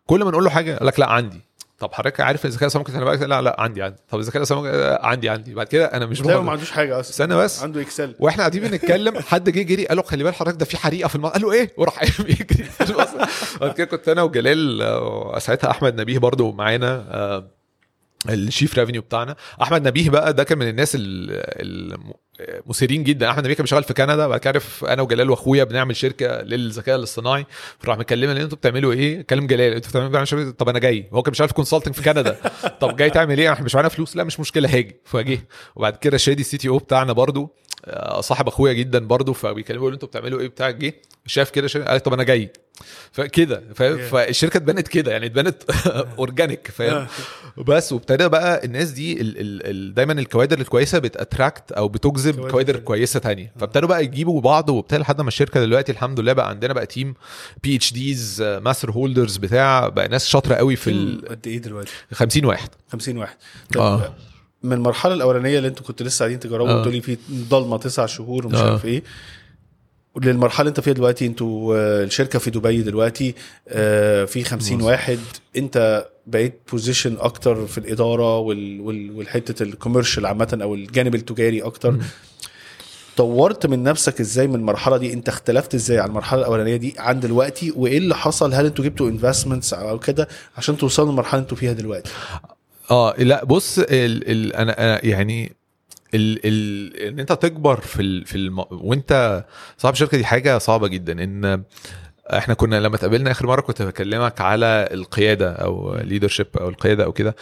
كل ما نقول له حاجة يقول لك لا عندي. طب حضرتك عارف الذكاء الصناعي ممكن تنبأك؟ لا لا عندي عندي. طب الذكاء الصناعي آه، عندي عندي. بعد كده أنا مش ما عندوش حاجة أصلا. استنى بس. عنده اكسل وإحنا قاعدين بنتكلم حد جه جري قال له خلي بال حضرتك ده في حريقة في المطعم قال له إيه؟ وراح قايم (laughs) يجري. بعد كده كنت أنا وجلال آه، ساعتها أحمد نبيه برضو معانا آه، ال chief revenue بتاعنا. أحمد نبيه بقى ده كان من الناس ال- المثيرين جدا. أحمد نبيه كان بيشتغل في كندا بعد كده أنا وجلال وأخويا بنعمل شركة للذكاء الاصطناعي. فراح مكلمنا أنتوا بتعملوا إيه؟ كلم جلال. أنتوا بتعملوا شركة؟ طب أنا جاي. هو كان بيشتغل في consulting في كندا. (laughs) طب جاي تعمل إيه؟ إحنا مش معانا فلوس. لا مش مشكلة. هاجي. فجه. وبعد كده شادي ال CTO بتاعنا برضو آه، صاحب أخويا جدا برضو فبيكلموا يقولوا أنتوا بتعملوا إيه؟ بتاع جه. شاف كده شاف قال طب أنا جاي. فكده فاهم Yeah. فالشركة اتبنت كده يعني اتبنت (laughs) organic فاهم؟ بس وابتدى بقى الناس دي ال ال ال دايما الكوادر الكويسة بت attract أو بتجذب كوادر. كويسة تانية. فابتدوا بقى يجيبوا بعض وابتدى لحد ما الشركة دلوقتي الحمد لله بقى عندنا بقى team PhDs master holders بتاع بقى ناس شاطرة قوي في ال قد إيه دلوقتي؟ 50 واحد. 50 واحد. طب آه. من المرحلة الأولانية اللي أنتوا كنتوا لسه قاعدين تجربوا آه. وتقولي في ضلمة تسع شهور ومش آه. عارف إيه للمرحلة اللي انت فيها دلوقتي أنتوا آه، الشركة في دبي دلوقتي آه، في 50 مظبوط. واحد. انت بقيت position أكتر في الإدارة وال- وال- والحتة ال commercial عامة أو الجانب التجاري أكتر. طورت من نفسك إزاي من المرحلة دي؟ انت اختلفت إزاي عن المرحلة الأولانية دي عن دلوقتي؟ وإيه اللي حصل؟ هل أنتوا جبتوا investments أو كده عشان توصلوا للمرحلة اللي أنتوا فيها دلوقتي؟ آه لا بص ال ال أنا يعني ال ال إن أنت تكبر في ال في الم... وأنت صاحب شركه دي حاجة صعبة جدا. إن إحنا كنا لما اتقابلنا آخر مرة كنت بكلمك على القيادة أو leadership أو القيادة أو كده.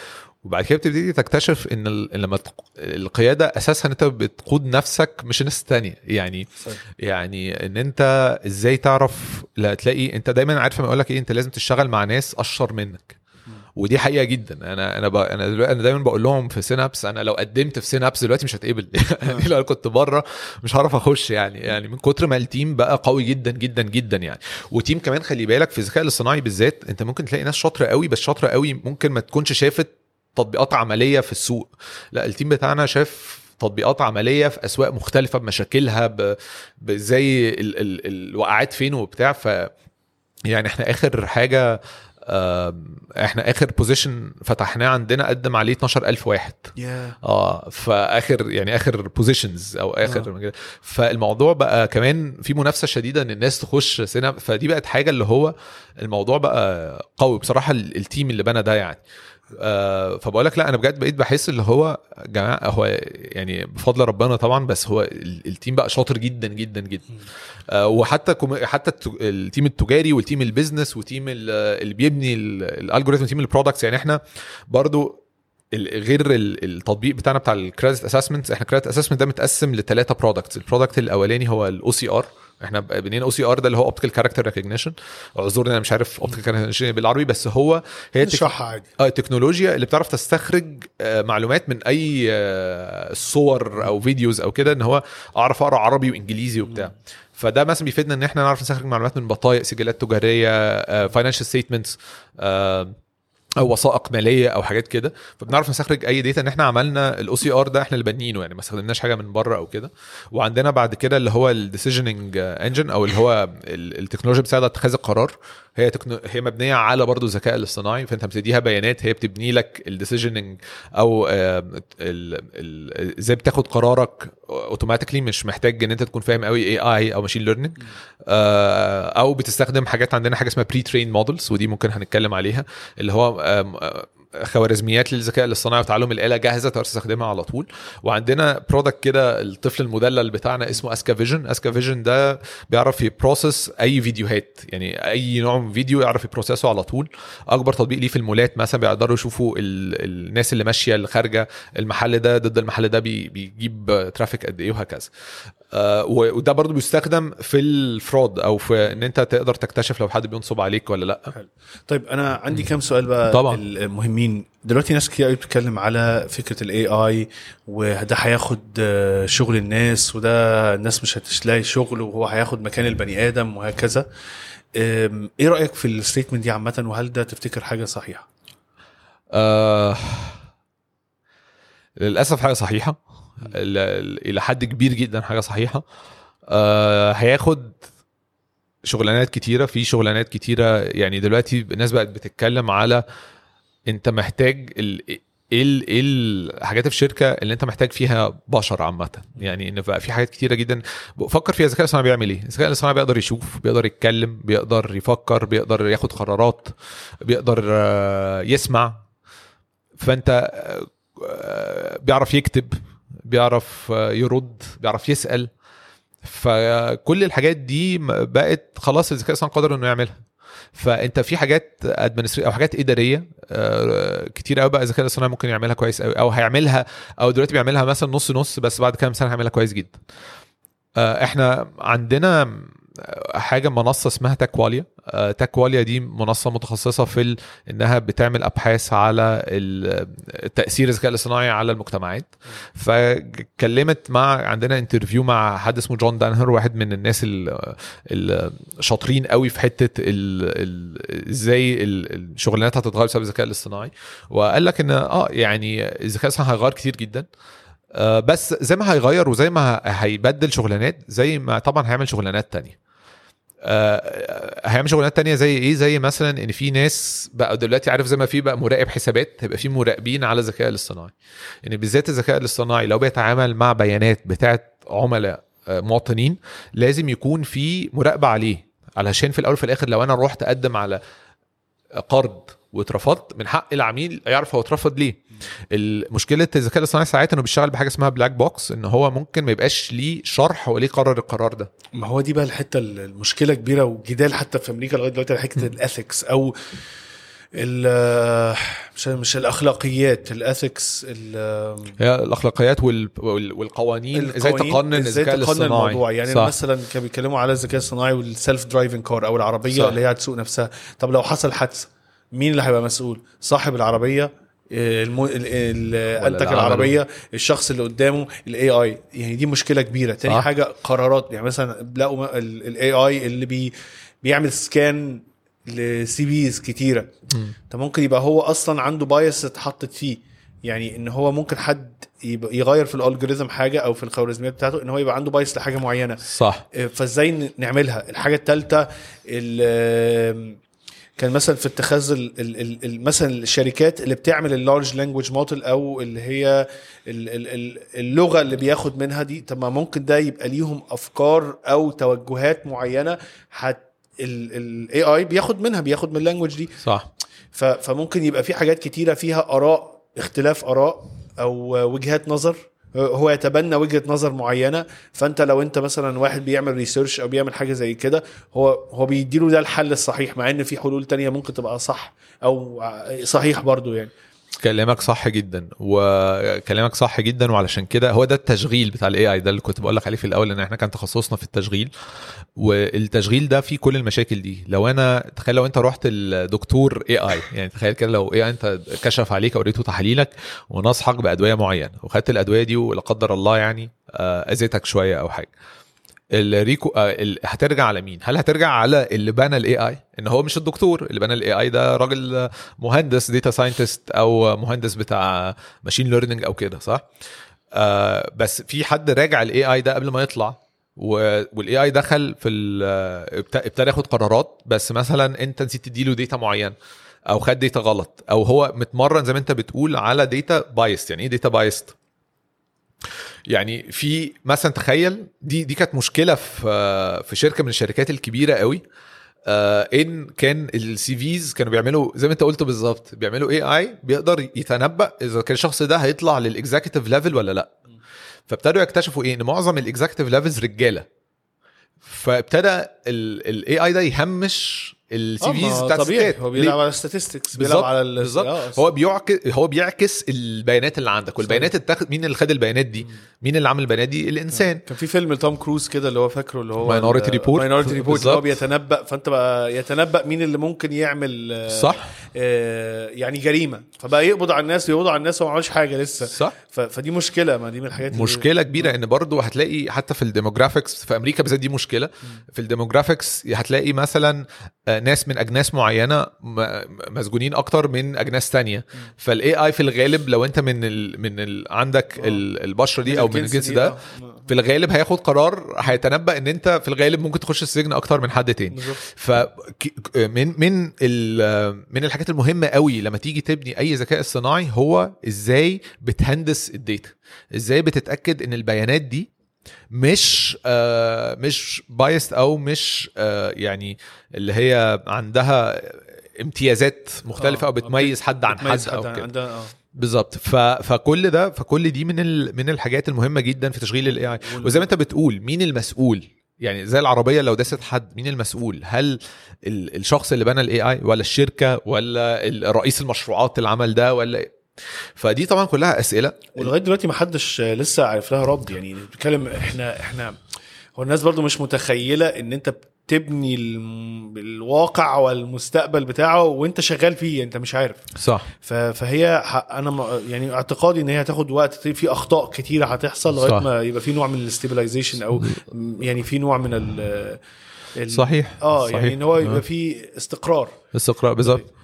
وبعد كده بتبتدي تكتشف إن لما القيادة اساسها ان أنت بتقود نفسك مش الناس التانية. يعني صحيح. يعني إن أنت إزاي تعرف لا تلاقي أنت دايما عارف لما أقول لك إيه أنت لازم تشتغل مع ناس أشطر منك. ودي حقيقة جدا. أنا أنا. أنا أنا دايما بقول لهم في سينابس أنا لو قدمت في سينابس دلوقتي مش هتقبل. (laughs) يعني لو كنت بره مش هعرف أخش يعني. يعني من كتر ما ال team بقى قوي جدا جدا جدا يعني. و team كمان خلي بالك في الذكاء الاصطناعي بالذات أنت ممكن تلاقي ناس شاطرة قوي بس شاطرة قوي ممكن ما تكونش شافت تطبيقات عملية في السوق. لا ال team بتاعنا شاف تطبيقات عملية في أسواق مختلفة بمشاكلها ب... ب- زي ال... ال... الوقعات فين وبتاع. ف يعني إحنا آخر حاجة إحنا آخر position فتحناه عندنا قدم عليه 12000 واحد. يا آه فآخر يعني آخر positions أو آخر آه. فالموضوع بقى كمان في منافسة شديدة إن الناس تخش سينابس فدي بقت حاجة اللي هو الموضوع بقى قوي بصراحة ال- ال team اللي بنى ده يعني. آه فبقول لك لا أنا بجد بقيت بحس اللي هو جماعة هو يعني بفضل ربنا طبعا بس هو ال- ال team بقى شاطر جدا جدا جدا. آه وحتى حتى الت- التيم التجاري والتيم البيزنس وتيم ال- اللي بيبني ال algorithm و team ال products يعني إحنا برضو غير ال- التطبيق بتاعنا بتاع ال credit assessment إحنا ال credit assessment ده متقسم لثلاثه products ال product الأولاني هو ال OCR إحنا بنينا OCR ده اللي هو optical character recognition اعذرني أنا مش عارف optical character بالعربي بس هو هي اشرحها عادي. آه التكنولوجيا اللي بتعرف تستخرج آه، معلومات من أي آه، صور أو فيديوز أو كده إن هو أعرف أقرأ عربي وإنجليزي وبتاع. فده مثلا بيفيدنا إن إحنا نعرف نستخرج معلومات من بطايق سجلات تجارية financial statements أو وثائق مالية أو حاجات كده فبنعرف نستخرج أي data إن إحنا عملنا ال OCR ده إحنا اللي بنينه يعني ما استخدمناش حاجة من بره أو كده. وعندنا بعد كده اللي هو ال decisioning engine أو اللي هو ال- التكنولوجيا بتساعد على اتخاذ القرار. هي تكنو... هي مبنية على برضه الذكاء الاصطناعي فأنت بتديها بيانات هي بتبني لك ال decisioning أو آه، ال- ال- إزاي بتاخد قرارك automatically مش محتاج إن أنت تكون فاهم قوي AI أو machine learning أو بتستخدم حاجات عندنا حاجة اسمها pre-trained models ودي ممكن هنتكلم عليها اللي هو آه، خوارزميات للذكاء الاصطناعي وتعلم الآلة جاهزة تقدر تستخدمها على طول. وعندنا product كده الطفل المدلل بتاعنا اسمه أسكا vision. أسكا vision ده بيعرف ي process أي فيديوهات. يعني أي نوع من فيديو يعرف ي process ه على طول. أكبر تطبيق ليه في المولات مثلا بيقدروا يشوفوا ال... الناس اللي ماشية اللي خارجه المحل ده ضد المحل ده بي... بيجيب traffic قد إيه وهكذا. وده برضو بيستخدم في ال fraud أو في إن أنت تقدر تكتشف لو حد بينصب عليك ولا لأ. طيب أنا عندي كام سؤال بقى طبعاً. المهمين. دلوقتي ناس كتير قوي بتتكلم على فكرة ال AI وده هياخد آه، شغل الناس وده الناس مش هتلاقي شغل وهو هياخد مكان البني آدم وهكذا. إيه رأيك في الستيتمنت دي عامة؟ وهل ده تفتكر حاجة صحيحة؟ آه للأسف حاجة صحيحة. إلى حد كبير جدا حاجة صحيحة. آه هياخد شغلانات كتيرة في شغلانات كتيرة. يعني دلوقتي الناس بقت بتتكلم على أنت محتاج ال إيه إيه الحاجات في الشركة اللي أنت محتاج فيها بشر عامة. يعني إن بقى في حاجات كتيرة جدا. فكر فيها الذكاء الاصطناعي بيعمل إيه؟ الذكاء الاصطناعي بيقدر يشوف بيقدر يتكلم بيقدر يفكر بيقدر ياخد قرارات بيقدر آه، يسمع. فأنت آه، بيعرف يكتب. بيعرف يرد بيعرف يسأل. فكل الحاجات دي بقت خلاص الذكاء الاصطناعي قادر إنه يعملها. فأنت في حاجات administry أو حاجات إدارية آه، كتير قوي بقى الذكاء الاصطناعي ممكن يعملها كويس قوي أو هيعملها أو دلوقتي بيعملها مثلا نص نص بس بعد كام سنه هيعملها كويس جدا. آه، إحنا عندنا حاجة منصة اسمها تاكواليا. آه، تاكواليا دي منصة متخصصة في. إنها بتعمل أبحاث على تأثير الذكاء الاصطناعي على المجتمعات. فكلمت مع عندنا interview مع حد اسمه جون دانهر واحد من الناس ال- الشاطرين قوي في حتة إزاي ال- الشغلانات هتتغير بسبب الذكاء الاصطناعي. وقال لك إن آه يعني الذكاء الاصطناعي هيغير كتير جدا. بس زي ما هيغير وزي ما هيبدل شغلانات زي ما طبعا هيعمل شغلانات تانية. آه، هيعمل شغلانات تانية زي إيه؟ زي مثلا إن في ناس بقى دلوقتي عارف زي ما في بقى مراقب حسابات هيبقى في مراقبين على الذكاء الاصطناعي. يعني بالذات الذكاء الاصطناعي لو بيتعامل مع بيانات بتاعت عملاء آه، مواطنين لازم يكون في مراقبة عليه. علشان في الأول وفي الآخر لو أنا رحت أقدم على قرض واترفضت من حق العميل يعرف هو اترفض ليه. مشكله الذكاء الاصطناعي ساعات إنه بيشتغل بحاجة اسمها black box إن هو ممكن ما يبقاش ليه شرح هو ليه قرر القرار ده. ما هو دي بقى الحتة المشكلة كبيرة وجدال حتى في أمريكا لغاية دلوقتي حتة ال ethics أو ال- مش مش الأخلاقيات ال ethics هي الأخلاقيات وال... وال... والقوانين إزاي تقنن الذكاء الاصطناعي. الموضوع. يعني صح. مثلا كانوا بيتكلموا على الذكاء الصناعي وال self-driving car أو العربية صح. اللي هي هتسوق نفسها. طب لو حصل حادثة مين اللي هيبقى مسؤول؟ صاحب العربية الم... ال... ال... انتج اللي عمله. العربية الشخص اللي قدامه ال AI يعني دي مشكلة كبيرة. تاني صح. حاجة قرارات. يعني مثلا لقوا ال AI اللي بي... بيعمل scan ل CVs كتيرة. ده ممكن يبقى هو أصلا عنده bias اتحطت فيه. يعني إن هو ممكن حد يغير في ال algorithm حاجة أو في الخوارزميات بتاعته إن هو يبقى عنده bias لحاجة معينة. صح. فإزاي ن- نعملها؟ الحاجة الثالثه كان مثلا في اتخاذ ال- ال- ال- ال- مثلا الشركات اللي بتعمل ال large language model أو اللي هي ال- ال- ال- اللغة اللي بياخد منها دي طب ما ممكن ده يبقى ليهم أفكار أو توجهات معينة هت ال AI بياخد منها بياخد من ال language دي. صح. فممكن يبقى في حاجات كتيرة فيها آراء اختلاف آراء أو وجهات نظر. هو يتبنى وجهة نظر معينة فأنت لو أنت مثلا واحد بيعمل research أو بيعمل حاجة زي كده هو هو بيديله ده الحل الصحيح مع إن في حلول تانية ممكن تبقى صح أو صحيح برضو يعني. كلامك صح جدا وكلامك صح جدا وعلشان كده هو ده التشغيل بتاع ال AI ده اللي كنت بقول لك عليه في الأول إن إحنا كان تخصصنا في التشغيل. والتشغيل ده فيه كل المشاكل دي. لو أنا تخيل لو أنت رحت الدكتور AI يعني تخيل كده لو AI أنت كشف عليك وريته تحاليلك ونصحك بأدوية معينة وخدت الأدوية دي ولا قدر الله يعني آه، أذيتك شوية أو حاجة. الريكو آه، هترجع على مين؟ هل هترجع على اللي بنى ال AI؟ إن هو مش الدكتور اللي بنى ال AI ده راجل مهندس data scientist أو مهندس بتاع machine learning أو كده صح؟ آه بس في حد راجع ال AI ده قبل ما يطلع وال AI دخل في ابتدى ياخد قرارات بس مثلا أنت نسيت تديله data معين أو خد data غلط أو هو متمرن زي ما أنت بتقول على data biased يعني إيه data biased يعني في مثلا تخيل دي دي كانت مشكلة في في شركة من الشركات الكبيرة قوي آه إن كان ال CVs كانوا بيعملوا زي ما أنت قلت بالظبط بيعملوا AI بيقدر يتنبأ إذا كان الشخص ده هيطلع لل executive level ولا لأ. فابتدوا يكتشفوا إيه؟ إن معظم ال executive levels رجالة. فابتدى ال AI ده يهمش ال CVs بتاعت طبيعي. هو؟ بيلعب على statistics بيلعب على ال- بالظبط. آه، هو بيعكس هو بيعكس البيانات اللي عندك. والبيانات اتاخد مين اللي خد البيانات دي؟ مين اللي عمل البيانات دي؟ الإنسان. كان في فيلم توم كروز كده اللي هو فاكره اللي هو Minority Report. Minority Report اللي هو. بيتنبأ فأنت بقى يتنبأ مين اللي ممكن يعمل آه، صح. آه، يعني جريمة. فبقى يقبض على الناس يقبض على الناس وما عملش حاجة لسه. صح. ف- فدي مشكلة ما دي من الحاجات مشكلة كبيرة إن برضو هتلاقي حتى في ال demographics في أمريكا بالذات دي مشكلة. في ال demographics هتلاقي مثلا آه، ناس من أجناس معينة مسجونين أكتر من أجناس تانية. فال AI في الغالب لو أنت من ال من ال عندك آه. ال- البشرة دي أو من الجنس ده آه. في الغالب هياخد قرار هيتنبأ إن أنت في الغالب ممكن تخش السجن أكتر من حد تاني. ف من من من الحاجات المهمة قوي لما تيجي تبني أي ذكاء اصطناعي هو إزاي بتهندس ال data. إزاي بتتأكد إن البيانات دي مش آه مش biased أو مش آه يعني اللي هي عندها امتيازات مختلفة آه، أو بتميز حد عن حد بتميز أو كده عندها آه بالظبط. فكل ده فكل دي من ال... من الحاجات المهمة جدا في تشغيل ال AI وزي ما أنت بتقول مين المسؤول يعني زي العربية لو داست حد مين المسؤول هل ال... الشخص اللي بنى ال AI ولا الشركة ولا رئيس المشروعات اللي عمل ده ولا؟ فدي طبعا كلها أسئلة ولغاية دلوقتي ما حدش لسه عارف لها رد يعني بتتكلم إحنا إحنا هو الناس برضو مش متخيلة إن أنت بتبني الم- الواقع والمستقبل بتاعه وأنت شغال فيه أنت مش عارف صح فهي أنا يعني اعتقادي إن هي هتاخد وقت في أخطاء كتيره هتحصل لغاية. ما يبقى في نوع من الاستابلايزيشن أو يعني في نوع من ال صحيح آه صحيح. يعني إن هو آه. يبقى في استقرار استقراء بالظبط آه.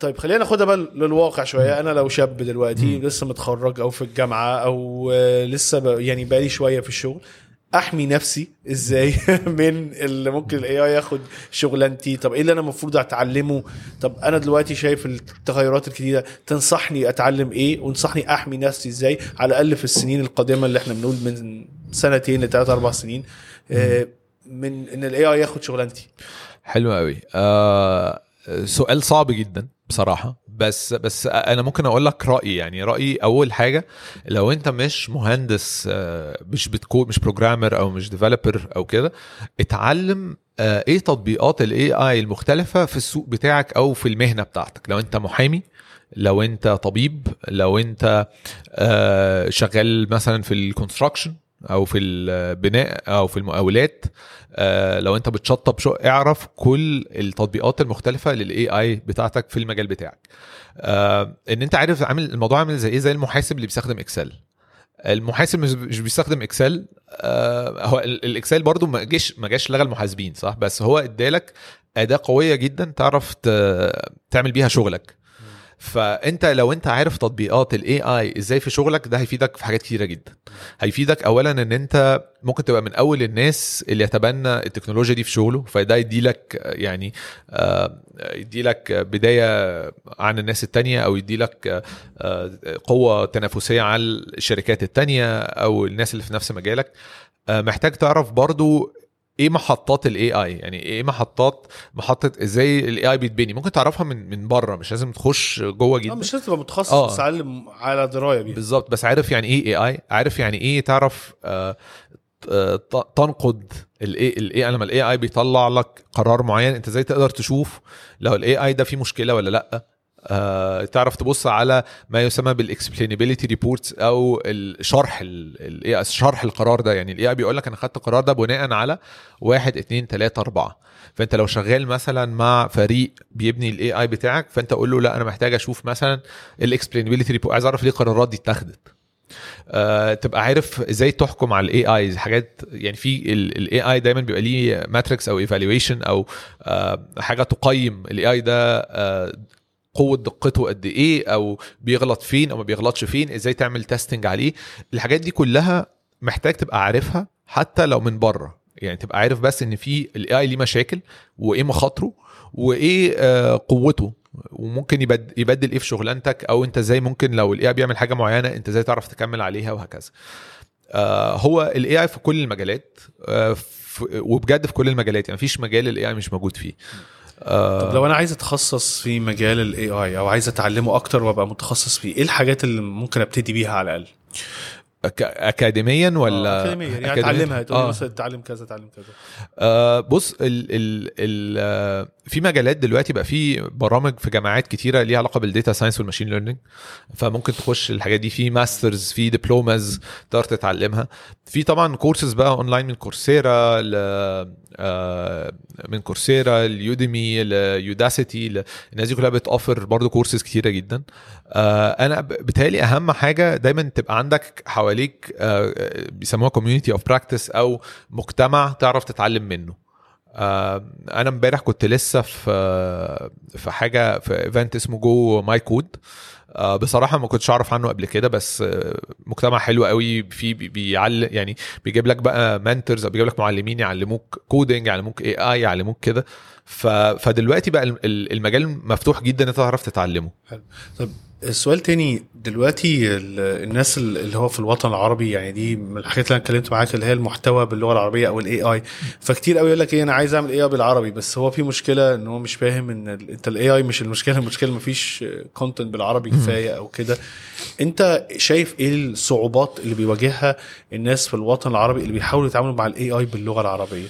طيب خلينا ناخدها بقى للواقع شوية. أنا لو شاب دلوقتي لسه متخرج أو في الجامعة أو آه، لسه ب... يعني بقالي شوية في الشغل أحمي نفسي إزاي (laughs) من اللي ممكن الاي اي ياخد شغلانتي؟ طب إيه اللي أنا المفروض أتعلمه؟ طب أنا دلوقتي شايف التغيرات الجديده تنصحني أتعلم إيه؟ وانصحني أحمي نفسي إزاي؟ على الأقل في السنين القادمة اللي إحنا بنقول من سنتين لثلاث أربع سنين آه، من إن ال AI ياخد شغلانتي. حلو قوي آه سؤال صعب جدا بصراحة. بس بس أنا ممكن أقول لك رأيي يعني. رأيي أول حاجة لو أنت مش مهندس آه، مش بتكود مش programmer أو مش developer أو كده اتعلم آه، إيه تطبيقات ال AI المختلفة في السوق بتاعك أو في المهنة بتاعتك. لو أنت محامي لو أنت طبيب لو أنت آه، شغال مثلا في ال construction أو في البناء أو في المقاولات آه، لو أنت بتشطب شو اعرف كل التطبيقات المختلفة لل AI بتاعتك في المجال بتاعك. آه، إن أنت عارف عامل الموضوع عامل زي إيه؟ زي المحاسب اللي بيستخدم Excel. المحاسب مش بيستخدم Excel آه، هو ال- ال Excel برضو ما جاش ما جاش لغى المحاسبين صح؟ بس هو ادالك أداة قوية جدا تعرف تعمل بيها شغلك. فأنت لو أنت عارف تطبيقات ال AI إزاي في شغلك ده هيفيدك في حاجات كتيرة جدا. هيفيدك اولا إن أنت ممكن تبقى من أول الناس اللي يتبنى التكنولوجيا دي في شغله فده يدي لك يعني آه، يدي لك بداية عن الناس التانية أو يدي لك آه، قوة تنافسية على الشركات التانية أو الناس اللي في نفس مجالك. آه، محتاج تعرف برضو إيه محطات ال AI يعني إيه محطات محطة إزاي ال AI بيتبني؟ ممكن تعرفها من من بره مش لازم تخش جوه آه جدا. مش لازم تبقى متخصص آه. بس على على دراية بيها. بالظبط. بس عارف يعني إيه AI عارف يعني إيه تعرف آه، آه، تنقد ال AI ال AI لما ال AI بيطلع لك قرار معين انت إزاي تقدر تشوف لو ال AI ده فيه مشكلة ولا لأ؟ تعرف تبص على ما يسمى بال explainability reports أو الشرح ال ال شرح القرار ده. يعني ال AI بيقول لك أنا خدت القرار ده بناء على واحد اتنين تلاتة أربعة. فأنت لو شغال مثلا مع فريق بيبني ال AI بتاعك فأنت قول له لا أنا محتاج أشوف مثلا ال explainability report عايز أعرف ليه القرارات دي اتخذت. آه، تبقى عارف إزاي تحكم على ال AI حاجات يعني في ال AI دايما بيبقى ليه metrics أو evaluation أو آه، حاجة تقيم ال AI ده آه، قوة دقته قد إيه أو بيغلط فين أو ما بيغلطش فين إزاي تعمل testing عليه. الحاجات دي كلها محتاج تبقى عارفها حتى لو من بره. يعني تبقى عارف بس إن في ال AI ليه مشاكل وإيه مخاطره وإيه آه، قوته. وممكن يبد- يبدل إيه في شغلانتك أو أنت إزاي ممكن لو ال AI بيعمل حاجة معينة أنت إزاي تعرف تكمل عليها وهكذا. آه، هو ال AI في كل المجالات آه، وبجد في كل المجالات. يعني مفيش مجال ال AI مش موجود فيه. طب لو أنا عايز أتخصص في مجال ال AI أو عايز أتعلمه أكتر وأبقى متخصص فيه إيه الحاجات اللي ممكن أبتدي بيها على الأقل؟ اكاديميا ولا آه، اكاديميا. يعني أكاديميا؟ أتعلمها. تقول آه. مثلا أتعلم كذا أتعلم كذا. آه بص ال ال ال آه، في مجالات دلوقتي بقى في برامج في جامعات كتيرة ليها علاقة بال data science وال machine learning فممكن تخش الحاجات دي. في masters في diplomas تقدر تتعلمها. في طبعا كورسز بقى اونلاين من كورسيرا آه، من Coursera ل Udemy ل Udacity ل- الناس دي كلها بتوفر برضو كورسز كتيرة جدا. آه، أنا بتهيألي أهم حاجة دايما تبقى عندك حواليك آه، بيسموها community of practice أو مجتمع تعرف تتعلم منه. آه، أنا امبارح كنت لسه في آه، في حاجة في event اسمه GoMyCode آه، بصراحة ما كنتش أعرف عنه قبل كده بس آه، مجتمع حلو قوي. فيه بي- بيعلم يعني بيجيب لك بقى mentors أو بيجيب لك معلمين يعلموك coding يعلموك AI يعلموك كده. فدلوقتي بقى الم- ال- المجال مفتوح جدا أنت تعرف تتعلمه. طب السؤال تاني دلوقتي ال- الناس ال- اللي هو في الوطن العربي يعني دي من الحاجات اللي أنا اتكلمت معاك اللي هي المحتوى باللغة العربية أو ال AI فكتير قوي يقول لك إيه أنا عايز أعمل AI بالعربي. بس هو في مشكلة إن هو مش فاهم إن أنت ال AI مش المشكلة المشكلة مفيش content بالعربي كفاية أو كده. أنت شايف إيه الصعوبات اللي بيواجهها الناس في الوطن العربي اللي بيحاولوا يتعاملوا مع ال AI باللغة العربية؟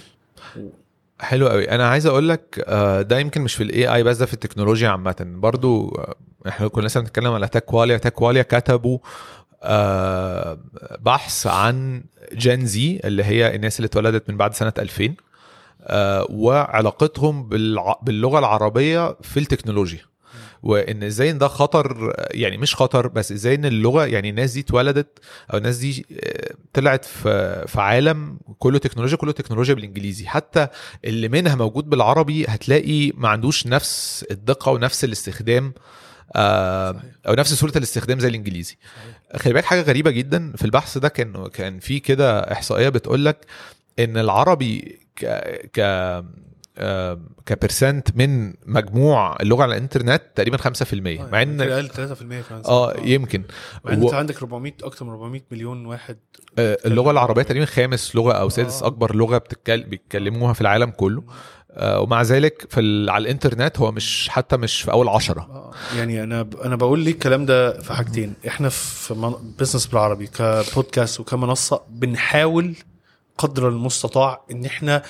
حلو قوي. أنا عايز أقول لك آه، ده يمكن مش في ال AI بس ده في التكنولوجيا عامة. برضو آه، إحنا كنا لسه بنتكلم على تاك كواليا تاك كواليا كتبوا آه، بحث عن جين زي اللي هي الناس اللي اتولدت من بعد سنة 2000 آه، وعلاقتهم باللغة العربية في التكنولوجيا. وإن إزاي إن ده خطر يعني مش خطر بس إزاي إن اللغة يعني الناس دي اتولدت أو الناس دي آه، طلعت في في عالم كله تكنولوجيا كله تكنولوجيا بالإنجليزي حتى اللي منها موجود بالعربي هتلاقي ما عندوش نفس الدقة ونفس الاستخدام آه،. أو نفس سهولة الاستخدام زي الإنجليزي خلي بالك حاجة غريبة جدا في البحث ده كان كان في كده إحصائية بتقول لك إن العربي ك ك كبرسنت من مجموع اللغة على الإنترنت تقريبا 5% مع إن أقل 3% كمان آه يمكن. مع إن و- أنت عندك 400 أكتر من 400 مليون واحد آه، اللغة العربية تقريبا خامس لغة أو سادس آه. أكبر لغة بتتكلم بيتكلموها في العالم كله. آه، ومع ذلك في ال- على الإنترنت هو مش حتى مش في أول عشرة. آه، يعني أنا أنا بقول ليه الكلام ده في حاجتين. إحنا في Business بالعربي كبودكاست وكمنصة بنحاول قدر المستطاع إن إحنا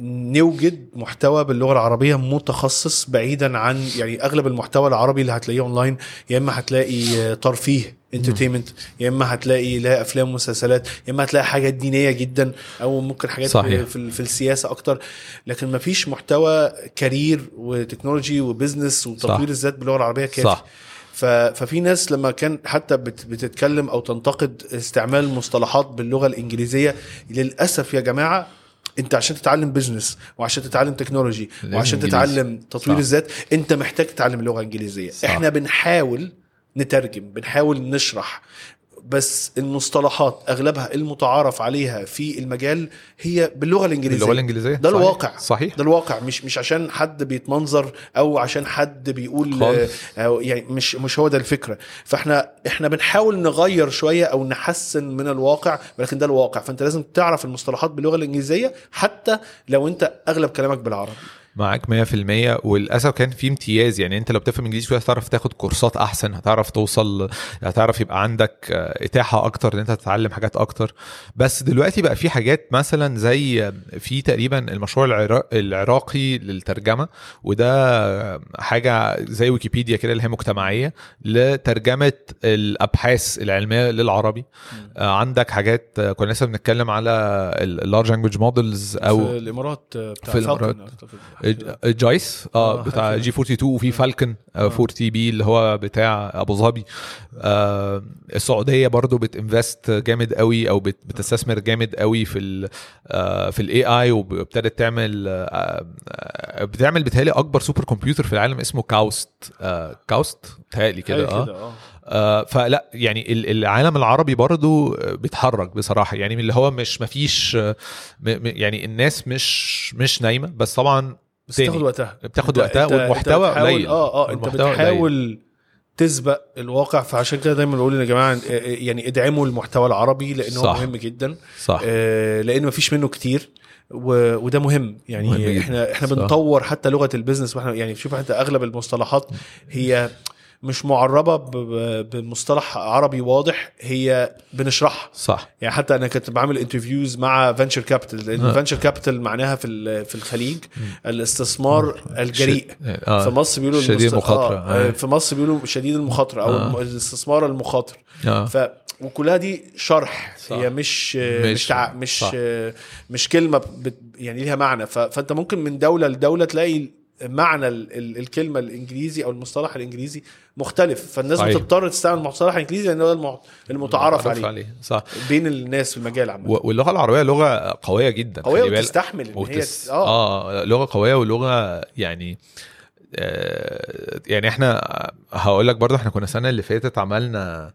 نوجد محتوى باللغة العربية متخصص بعيدا عن يعني أغلب المحتوى العربي اللي هتلاقيه اونلاين يا إما هتلاقي آه، ترفيه entertainment يا إما هتلاقي لا أفلام ومسلسلات يا إما هتلاقي حاجات دينية جدا أو ممكن حاجات صحيح. في, في, السياسة أكتر لكن ما فيش محتوى career وتكنولوجي و business وتطوير. الذات باللغة العربية كافي صح ففي ناس لما كان حتى بت- بتتكلم أو تنتقد استعمال مصطلحات باللغة الإنجليزية للأسف يا جماعة انت عشان تتعلم business وعشان تتعلم تكنولوجي وعشان. تتعلم تطوير. الذات انت محتاج تتعلم اللغة الإنجليزية صح. إحنا بنحاول نترجم بنحاول نشرح بس المصطلحات أغلبها المتعارف عليها في المجال هي باللغة الإنجليزية. اللغة الإنجليزية؟ ده صحيح. الواقع. صحيح. ده الواقع. مش مش عشان حد بيتمنظر أو عشان حد بيقول خالص. أو يعني مش مش هو ده الفكرة. فاحنا إحنا بنحاول نغير شوية أو نحسن من الواقع ولكن ده الواقع. فأنت لازم تعرف المصطلحات باللغة الإنجليزية حتى لو أنت أغلب كلامك بالعربي. معاك 100% وللأسف كان في امتياز. يعني أنت لو بتفهم إنجليزي شوية هتعرف تاخد كورسات أحسن هتعرف توصل هتعرف يبقى عندك آه، إتاحة أكتر إن أنت تتعلم حاجات أكتر. بس دلوقتي بقى في حاجات مثلا زي في تقريبا المشروع العراق العراقي للترجمة. وده حاجة زي ويكيبيديا كده اللي هي مجتمعية لترجمة الأبحاث العلمية للعربي. آه، عندك حاجات آه، كنا لسه بنتكلم على ال large language models أو في الإمارات بتاع في الإمارات. أعتقد. جايس آه آه، بتاع G42 وفي Falcon 40B اللي هو بتاع أبو ظبي. آه السعودية برضو بت invest جامد قوي أو بت- بتستثمر جامد قوي في ال آه في ال AI وابتدت تعمل آه آه، بتعمل بتهيألي أكبر supercomputer في العالم اسمه كاوست آه كاوست بتهيألي كده حاجة آه. آه، فلا يعني ال- العالم العربي برضو آه، بيتحرك بصراحة. يعني اللي هو مش مفيش آه، يعني الناس مش مش نايمة. بس طبعا بس. تاخد وقتها بتاخد وقتها والمحتوى قليل آه آه انت. بتحاول تسبق الواقع فعشان كده دايما بقول يا جماعة آه، آه، يعني ادعموا المحتوى العربي لأنه هو صح. مهم جدا صح آه، لأن مفيش منه كتير و... وده مهم يعني مهم. إحنا إحنا صح. بنطور حتى لغة ال business وإحنا يعني شوف انت أغلب المصطلحات هي مش معربة. بمصطلح عربي واضح هي بنشرحها صح يعني حتى أنا كنت بعمل interviews مع venture capital لأن آه. venture capital معناها في في الخليج الاستثمار الجريء آه. في مصر بيقولوا شديد المخاطرة. آه. آه. في مصر بيقولوا شديد المخاطرة أو آه. الاستثمار المخاطر آه. ف وكلها دي شرح صح. هي مش مش- مش. مش صح. مش كلمة بت... يعني ليها معنى. فأنت ممكن من دولة لدولة تلاقي معنى ال... ال... الكلمة الإنجليزي أو المصطلح الإنجليزي مختلف. فالناس صحيح. بتضطر تستعمل المصطلح الإنجليزي لأن هو الم... المتعارف عليه. صح. بين الناس في المجال عامة. واللغة العربية لغة قوية جدا قوية. وتستحمل إن هي وتس... آه. آه لغة قوية ولغة يعني آه يعني إحنا هقول لك برضه إحنا كنا السنة اللي فاتت عملنا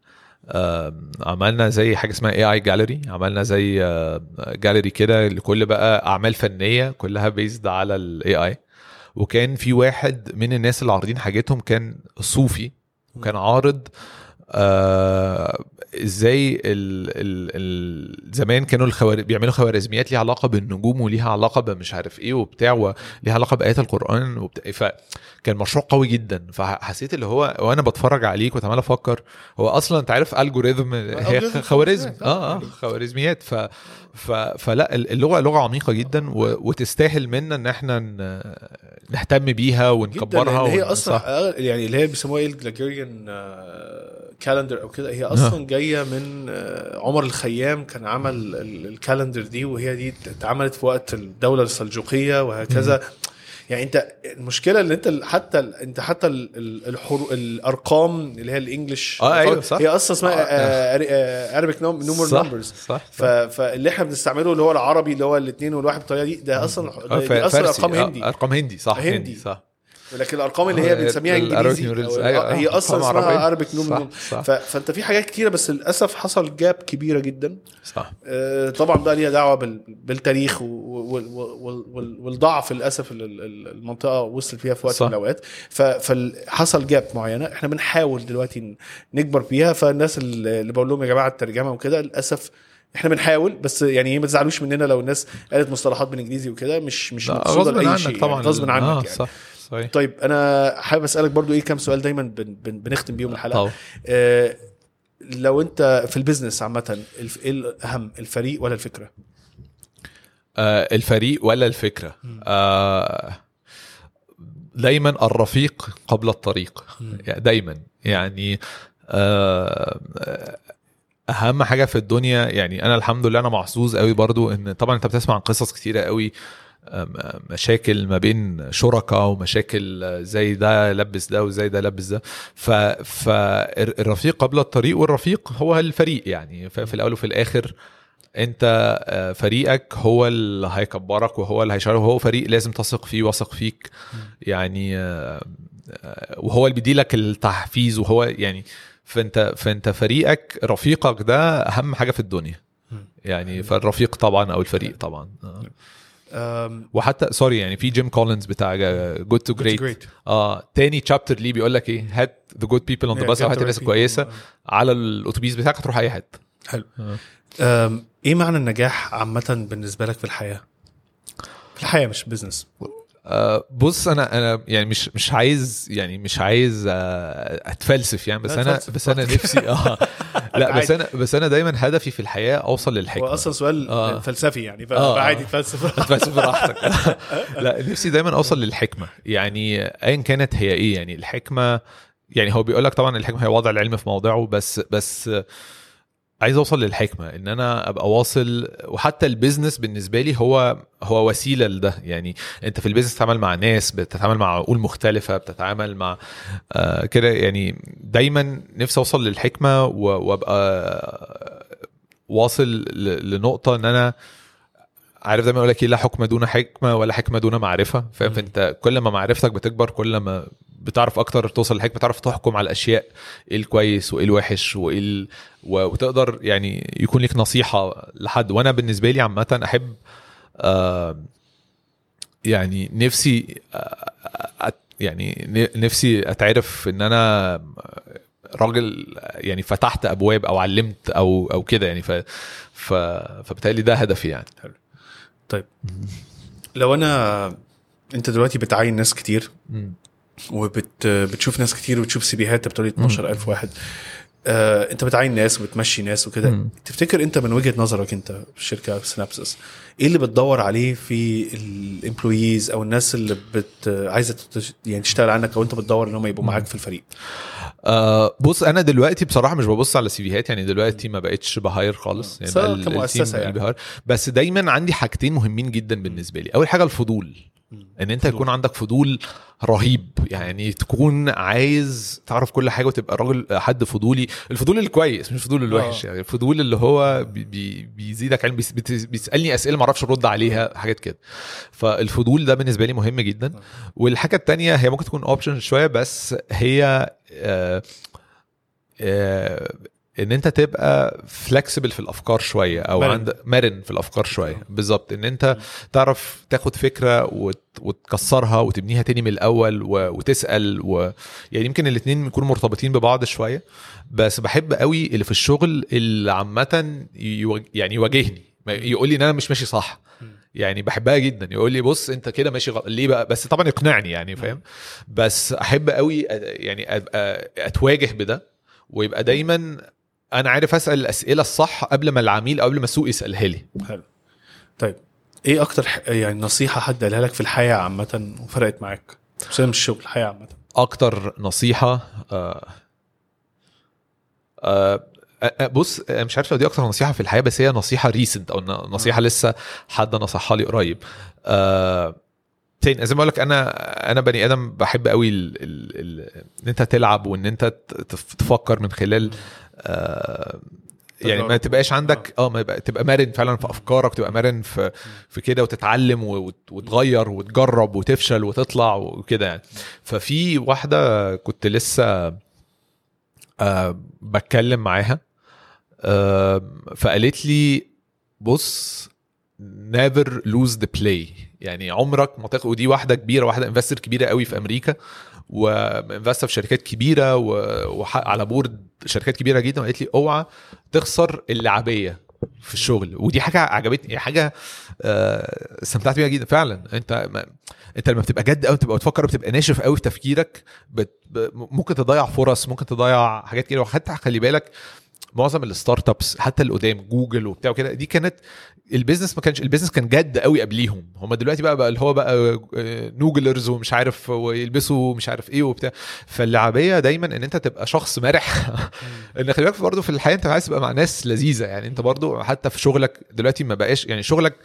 آه عملنا زي حاجة اسمها AI gallery عملنا زي آه جاليري كده لكل بقى أعمال فنية كلها based على ال AI وكان في واحد من الناس اللي عارضين حاجتهم كان صوفي وكان عارض آه إزاي ال ال زمان كانوا الخوار... بيعملوا خوارزميات ليها علاقة بالنجوم وليها علاقة بمش عارف إيه وبتاع وليها علاقة بآيات القرآن وبتاع فكان مشروع قوي جدا. فحسيت اللي هو وأنا بتفرج عليه كنت عمال أفكر هو أصلا أنت عارف الجوريزم هي خوارزم آه آه خوارزميات. ف... ف... فلا اللغة لغة عميقة جدا و... وتستاهل منا إن إحنا ن... نهتم بيها ونكبرها هي أصلا يعني اللي هي بيسموها إيه ال Gregorian calendar أو كده هي أصلا جاية من آه، عمر الخيام كان عمل ال- ال calendar دي وهي دي اتعملت في وقت الدولة السلجوقية وهكذا. يعني أنت المشكلة اللي أنت حتى أنت حتى الأرقام اللي هي ال English آه أيوه صح. هي أصلا اسمها Arabic نومر numbers صح. فاللي إحنا بنستعمله اللي هو العربي اللي هو الاثنين والواحد بالطريقة دي ده أصلا آه، دي ف- أصلا. أرقام آه، هندي. أرقام هندي صح هندي. هندي صح. لكن الأرقام اللي هي آه، بنسميها إنجليزي. أيوة، هي آه، أصلا أرقام اسمها. ارابيك. ف... فأنت في حاجات كتيرة بس للأسف حصل جاب كبيرة جدا صح آه، طبعا بقى ليها دعوة بال... بالتاريخ. والضعف للأسف المنطقة وصلت فيها في وقت. من الأوقات. فحصل جاب معينة إحنا بنحاول دلوقتي نكبر بيها فالناس اللي بقول لهم يا جماعة الترجمة وكده للأسف إحنا بنحاول بس يعني إيه، ما تزعلوش مننا لو الناس قالت مصطلحات بالإنجليزي وكده مش مش مقصودة غصب لاي عنك شيء طبعا يعني غصب عنك آه يعني صح صحيح طيب أنا حابب أسألك برضو إيه كام سؤال دايما بن بن بنختم بيهم الحلقة. طبعا. آه لو أنت في البيزنس عامة الف- إيه الأهم الفريق ولا الفكرة؟ آه الفريق ولا الفكرة؟ آه دايما الرفيق قبل الطريق. يعني دايما. يعني آه أهم حاجة في الدنيا يعني أنا الحمد لله أنا محظوظ قوي برضو إن طبعا أنت بتسمع عن قصص كتيرة قوي مشاكل ما بين شركاء ومشاكل زي ده لبس ده وزي ده لبس ده. فالرفيق قبل الطريق والرفيق هو الفريق يعني. في الأول وفي الآخر أنت آه، فريقك هو اللي هيكبرك وهو اللي هيشغلك وهو فريق لازم تثق فيه واثق فيك. يعني آه، آه، وهو اللي بيديلك التحفيز وهو يعني. فأنت فأنت فريقك رفيقك ده أهم حاجة في الدنيا. مم. يعني فالرفيق طبعا أو الفريق طبعا. آه. أم، وحتى sorry يعني في Jim Collins بتاع Good to Great. آه تاني chapter ليه بيقول لك إيه هات the good people on the bus هات الناس. الكويسه آه. على الأتوبيس بتاعك هتروح أي حتة حلو آه. إيه معنى النجاح عامة بالنسبة لك في الحياة؟ في الحياة مش business بص أنا أنا يعني مش مش عايز يعني مش عايز آه، أتفلسف يعني بس أنا بس أنا. نفسي آه (laughs) لا بس. أنا بس أنا دايما هدفي في الحياة أوصل هو للحكمه أصلا سؤال آه. فلسفي يعني آه. فعادي تفلسف (laughs) اتفلسف براحتك (laughs) لا نفسي دايما أوصل للحكمة يعني ايا كانت هي إيه يعني الحكمة يعني هو بيقول لك طبعا الحكمة هي وضع العلم في موضعه بس بس عايز اوصل للحكمة ان أنا ابقى واصل وحتى ال business بالنسبة لي هو هو وسيلة لده. يعني انت في ال business بتتعامل مع ناس بتتعامل مع عقول مختلفة بتتعامل مع آه كده. يعني دايما نفسي اوصل للحكمة وابقى واصل لنقطة ان أنا عارف دايما يقول لك إيه لا حكم دون حكمة ولا حكمة دون معرفة فاهم. فانت كل ما معرفتك بتكبر كل ما بتعرف أكتر توصل للحكمه تعرف تحكم على الأشياء إيه الكويس وإيه الوحش وإيه ال... وتقدر يعني يكون لك نصيحة لحد. وأنا بالنسبة لي عامة أحب آه يعني نفسي آه أت- يعني نفسي أتعرف إن أنا راجل يعني فتحت أبواب أو علمت أو أو كده يعني. ف ف فبالتالي ده هدفي يعني. لو أنا أنت دلوقتي بتعين ناس كتير. وبت بتشوف ناس كتير وبتشوف سيبيهات بتقولي 12000 واحد. آه، انت بتعين ناس وبتمشي ناس وكده. تفتكر انت من وجهة نظرك انت في الشركة سينابسس إيه اللي بتدور عليه في ال employees أو الناس اللي بت عايزة يعني تشتغل عنك أو انت بتدور ان هم يبقوا معاك في الفريق؟ آه بص أنا دلوقتي بصراحة مش ببص على CV هات يعني دلوقتي ما بقتش ب hire خالص. يعني ال team يعني. بس دايما عندي حاجتين مهمين جدا بالنسبة لي. أول حاجة الفضول. إن أنت يكون عندك فضول رهيب. يعني تكون عايز تعرف كل حاجة وتبقى راجل حد فضولي. الفضول الكويس مش الفضول الوحش آه. يعني. الفضول اللي هو بي بي بيزيدك علم بيسألني أسئلة ما أعرفش أرد عليها حاجات كده. فالفضول ده بالنسبة لي مهم جدا. والحاجة التانية هي ممكن تكون option شوية بس هي آه آه إن أنت تبقى flexible في الأفكار شوية أو مرن. عند مرن في الأفكار شوية. بالظبط. إن أنت تعرف تاخد فكرة وت... وتكسرها وتبنيها تاني من الأول و... وتسأل و... يعني يمكن الاثنين يكونوا مرتبطين ببعض شوية. بس بحب قوي اللي في الشغل اللي عامة يو... يعني يواجهني. يقول لي إن أنا مش ماشي صح. يعني بحبها جدا. يقول لي بص أنت كده ماشي غلط ليه بقى؟ بس طبعا يقنعني يعني فاهم؟ بس أحب قوي يعني أتواجه بده ويبقى دايما أنا عارف أسأل الأسئلة الصح قبل ما العميل أو قبل ما السوق يسألها لي. حلو. طيب إيه أكتر ح- يعني نصيحة حد قالها لك في الحياة عامة وفرقت معاك؟ مش مش الشغل الحياة عامة. أكتر نصيحة آه آه آه، بص آه، مش عارف لو دي أكتر نصيحة في الحياة بس هي نصيحة ريسنت أو نصيحة لسه حد نصحها لي قريب. آه تاني زي ما بقول لك أنا أنا بني آدم بحب قوي ال... ال... ال... إن أنت تلعب وإن أنت تفكر من خلال آه يعني ما. تبقاش عندك آه. ما يبقى تبقى مرن فعلا في أفكارك تبقى مرن في في كده وتتعلم وتغير وتجرب وتفشل وتطلع وكده يعني. ففي واحدة كنت لسه آه بتكلم معاها آه فقالت لي بص never lose the play. يعني عمرك ما تاخد ودي واحدة كبيرة واحدة انفستر كبيرة قوي في أمريكا. وانفستر في شركات كبيرة و- وحق على بورد شركات كبيرة جدا. وقالت لي اوعى تخسر اللعبية في الشغل. ودي حاجة عجبتني حاجة آه، استمتعت بيها جدا. فعلا انت ما انت لما بتبقى جد قوي بتبقى بتفكر بتبقى ناشف قوي في تفكيرك بت... ممكن تضيع فرص ممكن تضيع حاجات كده وحتى خلي بالك معظم ال startups حتى اللي قدام جوجل وبتاع وكده دي كانت ال business ما كانش ال business كان جد قوي قبليهم. هم دلوقتي بقى بقى اللي هو بقى Nooglers ومش عارف ويلبسوا مش عارف إيه وبتاع. فاللعبيه دايما إن أنت تبقى شخص مرح. (laughs) إن خلي بالك برضه في الحياة أنت عايز تبقى مع ناس لذيذة. يعني أنت برضه حتى في شغلك دلوقتي ما بقاش يعني شغلك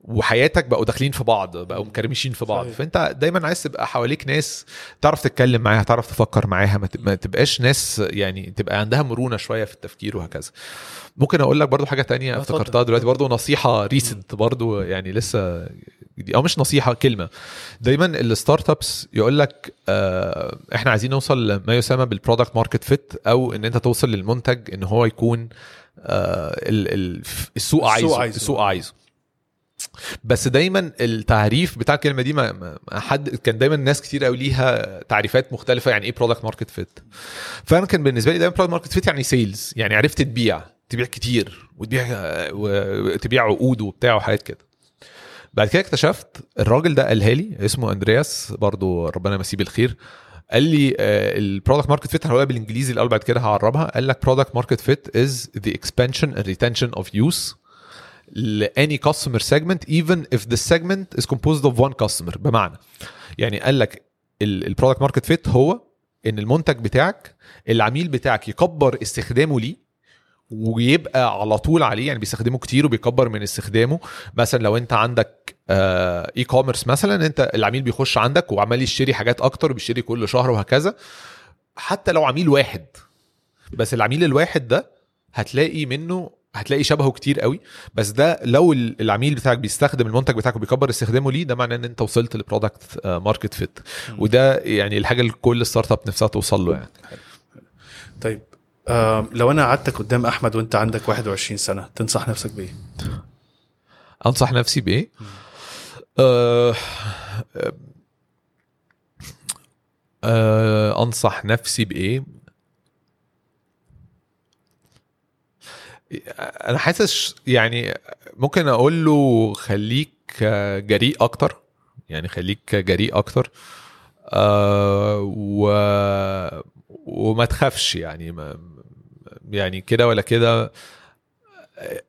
وحياتك بقوا داخلين في بعض بقوا مكرمشين في بعض. صحيح. فأنت دايما عايز تبقى حواليك ناس تعرف تتكلم معاها تعرف تفكر معاها ما تب- ما تبقاش ناس يعني تبقى عندها مرونة شوية في التفكير وهكذا. ممكن أقول لك برضو حاجة تانية افتكرتها. دلوقتي برضو نصيحة ريسنت برضو يعني لسه أو مش نصيحة كلمة. دايما ال startups يقول لك آه إحنا عايزين نوصل لما يسمى بال product market fit أو إن أنت توصل للمنتج إن هو يكون آه ال- ال- السوق عايزه عايزه. السوق عايزه. بس دايما التعريف بتاع الكلمة دي ما حد كان دايما ناس كتير قوي ليها تعريفات مختلفة يعني إيه product market fit فأنا كان بالنسبة لي دايما product market fit يعني sales يعني عرفت تبيع تبيع كتير وتبيع وتبيع عقود وبتاع وحاجات كده. بعد كده اكتشفت الراجل ده قالها لي اسمه أندرياس برضو ربنا يمسيه بالخير قال لي ال product market fit هقولها بالإنجليزي الأول بعد كده هعربها. قال لك product market fit is the expansion and retention of use لأي customer segment even if the segment is composed of one customer بمعنى. يعني قال لك ال product market fit هو إن المنتج بتاعك العميل بتاعك يكبر استخدامه ليه ويبقى على طول عليه يعني بيستخدمه كتير وبيكبر من استخدامه. مثلا لو أنت عندك e-commerce مثلا أنت العميل بيخش عندك وعمال يشتري حاجات أكتر بيشتري كل شهر وهكذا. حتى لو عميل واحد بس العميل الواحد ده هتلاقي منه هتلاقي شبهه كتير قوي بس ده لو ال- العميل بتاعك بيستخدم المنتج بتاعك وبيكبر استخدامه ليه ده معناه إن أنت وصلت ل product market fit وده يعني الحاجة اللي كل startup نفسها توصل له يعني. طيب آه لو أنا قعدتك قدام أحمد وأنت عندك 21 سنة تنصح نفسك بإيه؟ أنصح نفسي بإيه؟ أه أه أنصح نفسي بإيه؟ أنا حاسس يعني ممكن أقول له خليك جريء أكتر يعني خليك جريء أكتر و وما تخافش يعني ما يعني كده ولا كده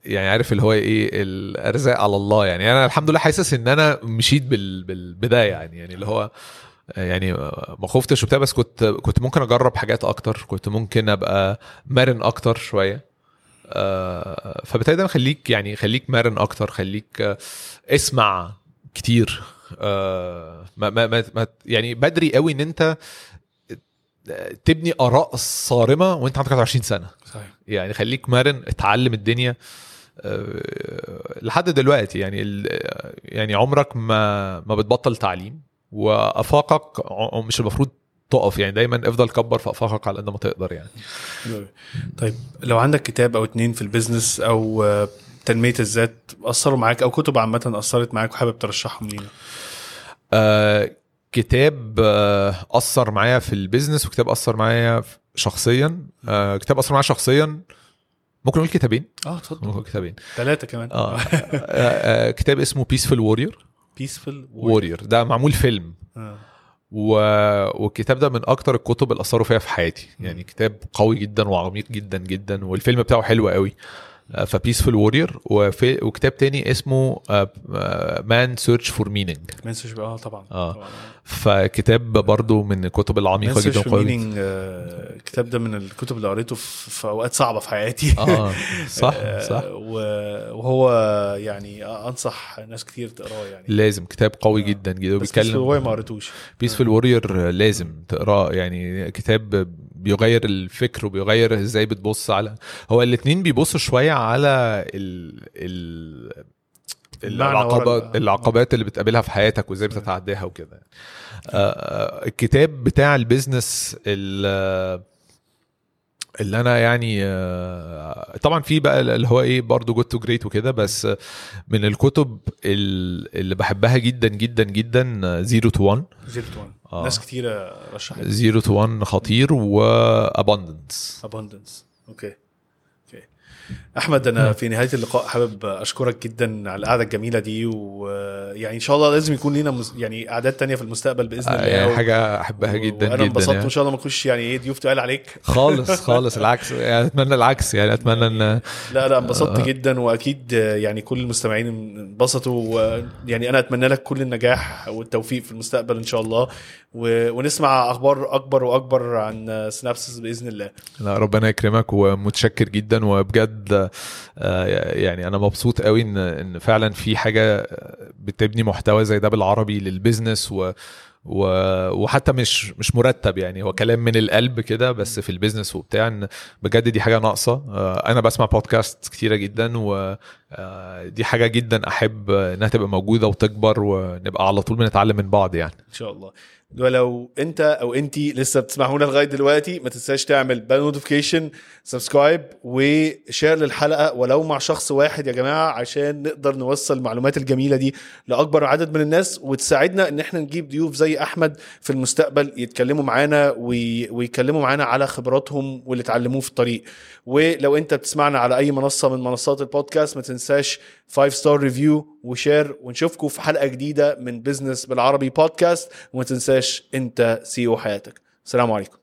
يعني عارف اللي هو إيه الأرزاق على الله يعني. أنا الحمد لله حاسس إن أنا مشيت بال بالبداية يعني يعني اللي هو يعني ما خفتش وبتاع بس كنت كنت ممكن أجرب حاجات أكتر كنت ممكن أبقى مرن أكتر شوية. فبالتالي ده خليك يعني خليك مرن أكتر خليك آه، اسمع كتير. آه، ما ما ما يعني بدري قوي إن أنت تبني آراء صارمة وأنت عندك 20 سنة. صحيح. يعني خليك مرن اتعلم الدنيا. لحد دلوقتي يعني يعني عمرك ما ما بتبطل تعليم وأفاقك مش المفروض تقف يعني دايما افضل كبر في على قد ما تقدر يعني. طيب لو عندك كتاب أو اتنين في ال business أو آه، تنمية الذات أثروا معاك أو كتب عامة أثرت معاك وحابب ترشحهم لينا؟ أه كتاب آه، أثر معايا في ال business وكتاب أثر معايا شخصيا. أه كتاب أثر معايا شخصيا ممكن نقول كتابين. آه ممكن اتفضل كتابين. ثلاثة كمان. آه آه، آه، كتاب اسمه Peaceful Warrior Peaceful Warrior ده معمول فيلم. و... والكتاب ده من أكتر الكتب اللي أثروا فيها في حياتي. يعني كتاب قوي جدا وعميق جدا جدا والفيلم بتاعه حلو قوي. ف Peaceful Warrior وفي... وكتاب تاني اسمه Man's Search for Meaning منسوش آه طبعا. آه. طبعاً. فكتاب برضو من الكتب العميقة جدا جدا. Meaning آه، الكتاب ده من الكتب اللي قريته في في أوقات صعبة في حياتي. آه (laughs) صح آه، صح. وهو يعني أنصح ناس كتير تقراه يعني. لازم كتاب قوي جدا جدا. بس وبيتكلم هو ما قريتوش. Peaceful Warrior لازم تقراه. يعني كتاب بيغير الفكر وبيغير إزاي بتبص على هو الاتنين بيبصوا شوية على ال ال العقبات ال- العقبات اللي بتقابلها في حياتك وازاي بتتعداها وكده. آه، الكتاب بتاع ال business ال- اللي أنا يعني آه، طبعا في بقى اللي هو إيه برضه Good to Great وكده بس من الكتب ال- اللي بحبها جدا جدا جدا Zero to 1 Zero One آه. ناس كتيرة رشحت. Zero to 1 خطير و Abundance Abundance okay okay أحمد أنا في نهاية اللقاء حابب أشكرك جدا على القعدة الجميلة دي ويعني إن شاء الله لازم يكون لينا مس... يعني قعدات تانية في المستقبل بإذن الله يعني و- حاجة أحبها جدا جدا انبسطت يعني. وإن شاء الله ما نخش يعني إيه ضيوف تقال عليك. خالص خالص العكس يعني أتمنى العكس يعني أتمنى إن لا لا انبسطت جدا وأكيد يعني كل المستمعين انبسطوا يعني أنا أتمنى لك كل النجاح والتوفيق في المستقبل إن شاء الله و... ونسمع أخبار أكبر وأكبر عن Synapse بإذن الله. لا ربنا يكرمك ومتشكر جدا وبجد آه، يعني أنا مبسوط قوي إن إن فعلا في حاجة بتبني محتوى زي ده بالعربي لل business و و... وحتى مش مش مرتب يعني هو كلام من القلب كده بس في ال business وبتاع إن بجد دي حاجة ناقصة. آه، أنا بسمع بودكاست كتيرة جدا ودي حاجة جدا أحب إنها تبقى موجودة وتكبر ونبقى على طول بنتعلم من بعض يعني. إن شاء الله. ولو أنت أو انت لسه بتسمعونا لغاية دلوقتي ما تنساش تعمل bell notification subscribe و share للحلقة ولو مع شخص واحد يا جماعة عشان نقدر نوصل المعلومات الجميلة دي لأكبر عدد من الناس وتساعدنا إن إحنا نجيب ضيوف زي أحمد في المستقبل يتكلموا معانا وي... ويتكلموا معانا على خبراتهم واللي اتعلموه في الطريق. ولو أنت بتسمعنا على أي منصة من منصات البودكاست ما تنساش 5 star review و share ونشوفكم في حلقة جديدة من Business بالعربي بودكاست وما تنساش أنت CEO حياتك. السلام عليكم.